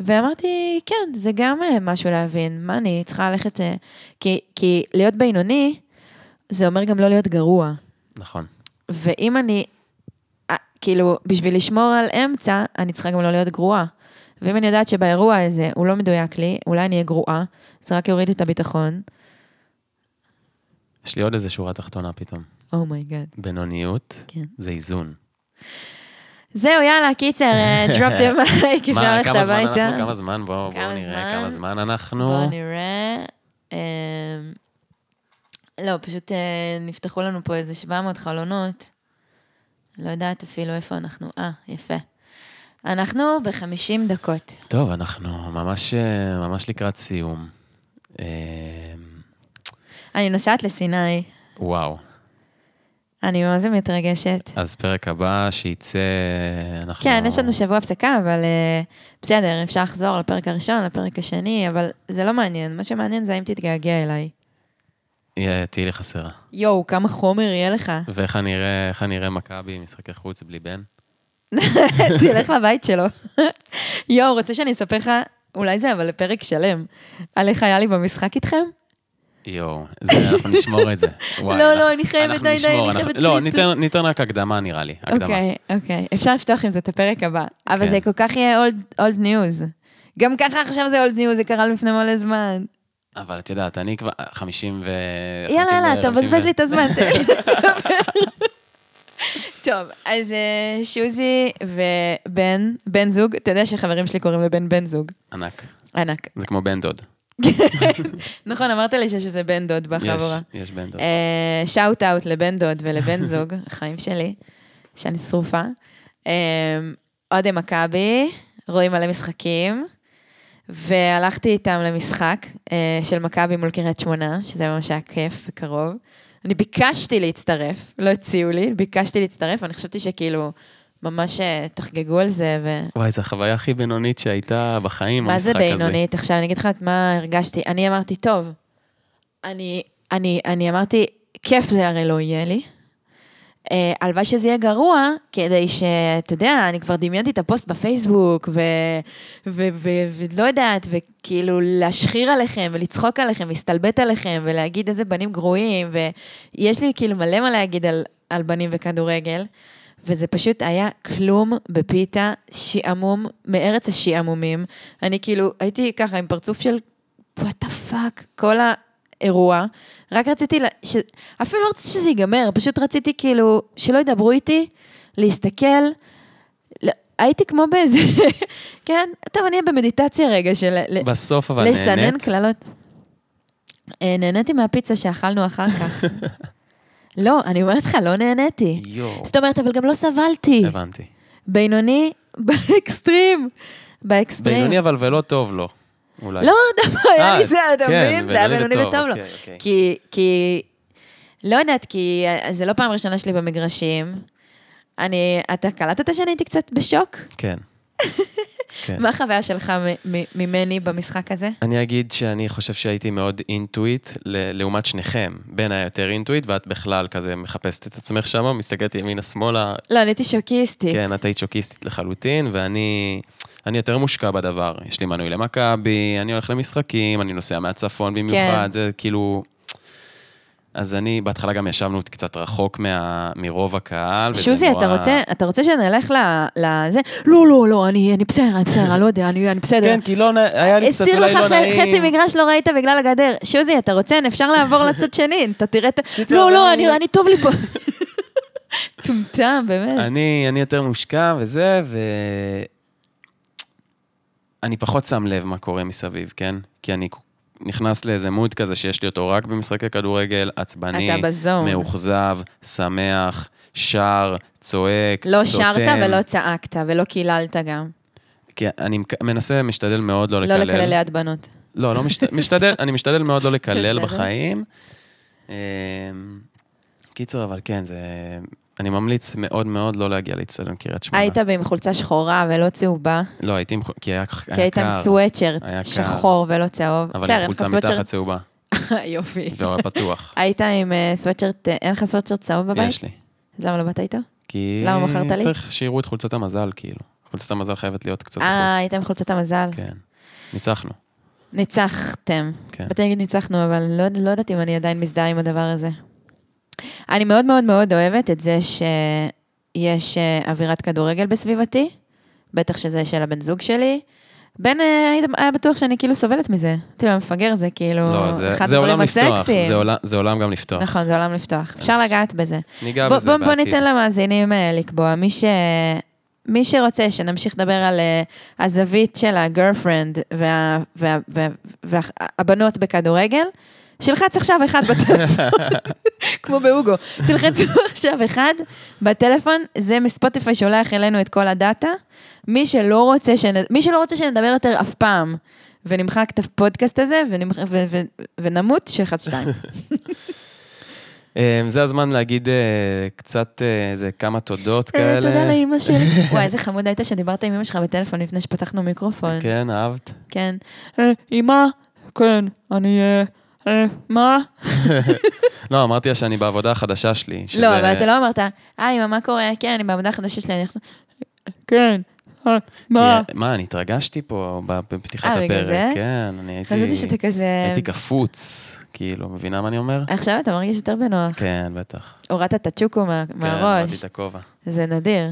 ואמרתי, כן, זה גם אה, משהו להבין, מה אני צריכה ללכת... אה, כי, כי להיות בינוני, זה אומר גם לא להיות גרוע. נכון. ואם אני, אה, כאילו, בשביל לשמור על אמצע, אני צריכה גם לא להיות גרועה. ואם אני יודעת שבאירוע הזה הוא לא מדויק לי, אולי אני אהיה גרועה, זה רק יוריד את הביטחון. יש לי עוד איזה שורה תחתונה פתאום. oh my god. בינוניות כן. זה איזון. זהו, יאללה, קיצר, אה, (laughs) drop the mic, אפשר ללכת כמה זמן הביתה. אנחנו? כמה זמן? בואו נראה? כמה זמן אנחנו. בואו נראה. אמ, לא, פשוט אה, נפתחו לנו פה איזה 700 חלונות. לא יודעת אפילו איפה אנחנו. אה, יפה. אנחנו ב-50 דקות. טוב, אנחנו ממש אה, ממש לקראת סיום. אה, אני נוסעת לסיני, וואו. אני זה מתרגשת. אז פרק הבא שייצא, אנחנו... כן, יש לנו שבוע הפסקה, אבל uh, בסדר, אפשר לחזור לפרק הראשון, לפרק השני, אבל זה לא מעניין. מה שמעניין זה האם תתגעגע אליי. תהיי לי חסרה. יואו, כמה חומר יהיה לך. ואיך אני אראה, איך אני אראה מכבי, משחקי חוץ בלי בן? (laughs) תלך לבית שלו. (laughs) יואו, רוצה שאני אספר לך, אולי זה אבל לפרק שלם, על איך היה לי במשחק איתכם? יואו, זה, אנחנו נשמור את זה. (laughs) וואי, לא, לא, אני חייבת, די, די, אני חייבת, לא, ניתן- ניתן רק הקדמה נראה לי. אוקיי, אוקיי. אפשר לפתוח עם זה את הפרק הבא, אבל כן. זה כל כך יהיה old news. גם ככה עכשיו זה old news, זה קרה לפני מלא זמן. אבל את יודעת, אני כבר 50 ו... יאללה, 50 יאללה, אתה 50 מבזבז לי את הזמן, תן לי (laughs) לספר. טוב, אז אה, שוזי ובן, בן זוג, אתה יודע שחברים שלי קוראים לבן בן זוג. ענק. ענק. זה כמו בן דוד. נכון, אמרת לי שיש איזה בן דוד יש, בחבורה. יש בן דוד. שאוט אאוט לבן דוד ולבן (laughs) זוג, החיים שלי, שאני שרופה. אה, אוהדי מכבי, רואים מלא משחקים, והלכתי איתם למשחק אה, של מכבי מול קריית שמונה, שזה ממש היה כיף וקרוב. אני ביקשתי להצטרף, לא הציעו לי, ביקשתי להצטרף, אני חשבתי שכאילו ממש אה, תחגגו על זה, ו... וואי, זו החוויה הכי בינונית שהייתה בחיים, מה זה המשחק הזה. בינונית? עכשיו, אני אגיד לך את מה הרגשתי. אני אמרתי, טוב, אני, אני, אני אמרתי, כיף זה הרי לא יהיה לי. אה, הלוואי שזה יהיה גרוע, כדי שאתה יודע, אני כבר דמיינתי את הפוסט בפייסבוק, ו- ו- ו- ולא יודעת, וכאילו להשחיר עליכם, ולצחוק עליכם, להסתלבט עליכם, ולהגיד איזה בנים גרועים, ויש לי כאילו מלא מה להגיד על, על בנים וכדורגל, וזה פשוט היה כלום בפיתה, שעמום מארץ השעמומים. אני כאילו, הייתי ככה עם פרצוף של what the fuck, כל האירוע. רק רציתי, לה- ש... אפילו לא רציתי שזה ייגמר, פשוט רציתי כאילו, שלא ידברו איתי, להסתכל. לא, הייתי כמו באיזה, (laughs) כן, טוב, אני אהיה במדיטציה רגע של בסוף אבל לסנן נהנית. קללות. אה, נהניתי מהפיצה שאכלנו אחר כך. (laughs) לא, אני אומרת לך, לא נהניתי. יואו, זאת אומרת, אבל גם לא סבלתי. הבנתי. בינוני (laughs) באקסטרים. באקסטרים. בינוני אבל ולא טוב לו, אולי. לא, (laughs) דווקא היה אה, לי זה, אתה כן, מבין? זה היה בינוני וטוב, לו. אוקיי, אוקיי. כי, כי, לא יודעת, כי זה לא פעם ראשונה שלי במגרשים. אני, אתה קלטת שאני הייתי קצת בשוק? כן. (laughs) כן. מה החוויה שלך ממני במשחק הזה? אני אגיד שאני חושב שהייתי מאוד אינטואיט לעומת שניכם. בן היה יותר אינטואיט, ואת בכלל כזה מחפשת את עצמך שם, מסתכלת ימינה-שמאלה. לא, אני הייתי שוקיסטית. כן, את היית שוקיסטית לחלוטין, ואני אני יותר מושקע בדבר. יש לי מנוי למכבי, אני הולך למשחקים, אני נוסע מהצפון במיוחד, כן. זה כאילו... אז אני, בהתחלה גם ישבנו קצת רחוק מה, מרוב הקהל, שוזי, נורא... אתה רוצה, אתה רוצה שנלך ל- לזה? לא, לא, לא, אני, אני בסדר, אני בסדר, אני לא יודע, אני, אני בסדר. כן, כי לא, היה לי קצת הסתיר אולי לך לא נעים. חצי מגרש לא ראית בגלל הגדר. שוזי, אתה רוצה? אפשר לעבור לצד שני, אתה תראה את... לא, לא, אני- אני טוב לי פה. טומטם, באמת. אני, אני יותר מושקע וזה, ו... אני פחות שם לב מה קורה מסביב, כן? כי אני נכנס לאיזה מוד כזה שיש לי אותו רק במשחקי כדורגל, עצבני. מאוכזב, שמח, שר, צועק, לא סותם. שרת ולא צעקת ולא קיללת גם. כי אני מנסה, משתדל מאוד לא לא לקלל. לקלל ליד בנות. לא, לא משת... (laughs) משתדל, אני משתדל מאוד לא לקלל. בחיים. אמ, קיצר, אבל כן, זה... אני ממליץ מאוד מאוד לא להגיע לאצטדיון קריית שמונה. היית עם חולצה שחורה ולא צהובה, לא, הייתי עם... ח- כי היה, כי היה היית עם קר. קר. שחור ולא צהוב. אבל עם חולצה. מתחת צהובה. (laughs) יופי. היה פתוח. (laughs) היית עם אה, סוואטשרט, אה, אין לך סוואטשרט צהוב בבית? יש לי. אז למה לא באת איתו? כי... למה מכרת לי? צריך שיראו את חולצת המזל, כאילו. חולצת המזל חייבת להיות קצת אה, בחוץ. היית עם חולצת המזל. כן. ניצחנו. ניצחתם. כן. באתי להגיד ניצחנו, אבל לא, לא יודעת אם אני עדיין מזדהה עם הדבר הזה. אני מאוד מאוד מאוד אוהבת את זה שיש אה, אווירת כדורגל בסביבתי, בטח שזה של הבן זוג שלי. בן אה, היה בטוח שאני כאילו סובלת מזה. אמרתי לו, מפגר זה כאילו לא, זה, אחד זה הדברים עולם לפתוח. הסקסיים. זה עולם, זה עולם גם לפתוח. נכון, זה עולם לפתוח. אפשר לגעת בזה. ניגע בזה בוא, בוא בעתיד. ניתן למאזינים אה, לקבוע. מי, ש... מי שרוצה שנמשיך לדבר על הזווית של הגרפרנד וה... וה... וה... והבנות בכדורגל, שילחץ עכשיו אחד בטלפון, כמו בהוגו. תלחצו עכשיו אחד בטלפון, זה מספוטיפיי שולח אלינו את כל הדאטה. מי שלא רוצה, שנ... מי שלא רוצה שנדבר יותר אף פעם, ונמחק את הפודקאסט הזה, ונמח... ו... ו... ונמות, שילחץ שתיים. (laughs) אמ, זה הזמן להגיד אה, קצת אה, איזה כמה תודות כאלה. תודה לאימא שלי. (laughs) וואי, איזה חמוד היית שדיברת עם אמא שלך בטלפון לפני שפתחנו מיקרופון. כן, אהבת? כן. אמא, כן, אני... מה? לא, אמרתי לה שאני בעבודה החדשה שלי. שזה- לא, אבל אתה לא אמרת, אה, אמא, מה קורה? כן, אני בעבודה החדשה שלי, אני אחזור... כן, כי, מה, אני התרגשתי פה בפתיחת אה, הפרק. בגלל זה? כן, אני הייתי... חשבתי שאתה כזה... הייתי קפוץ, כאילו, מבינה מה אני אומר? עכשיו אתה מרגיש יותר בנוח. כן, בטח. הורדת את הצ'וקו מה- כן, הורדתי מהראש. את הכובע. זה נדיר.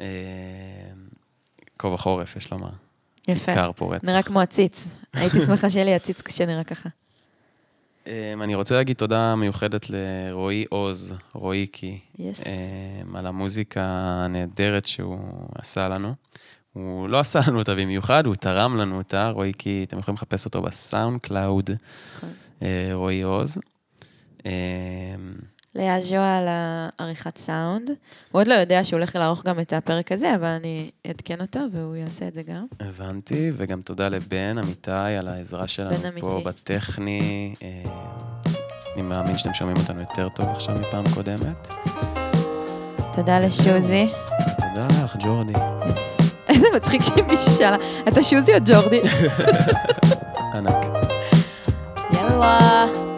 אה, כובע חורף, יש לומר. יפה. קר פה רצח. נראה כמו עציץ. הייתי שמחה שיהיה לי עציץ שנראה ככה. אמ, אני רוצה להגיד תודה מיוחדת לרועי עוז, רועיקי, yes. אמ, על המוזיקה הנהדרת שהוא עשה לנו. הוא לא עשה לנו אותה במיוחד, הוא תרם לנו אותה, רועיקי, אתם יכולים לחפש אותו ב SoundCloud, נכון. אה, רועי עוז. ז'ואה על העריכת סאונד. הוא עוד לא יודע שהוא הולך לערוך גם את הפרק הזה, אבל אני אעדכן אותו והוא יעשה את זה גם. הבנתי, וגם תודה לבן אמיתי על העזרה שלנו פה. בטכני. אמ, אני מאמין שאתם שומעים אותנו יותר טוב עכשיו מפעם קודמת. תודה לשוזי. תודה לך, ג'ורדי. איזה מצחיק שהיא שאלה, אתה שוזי או ג'ורדי? (laughs) ענק. יאללה.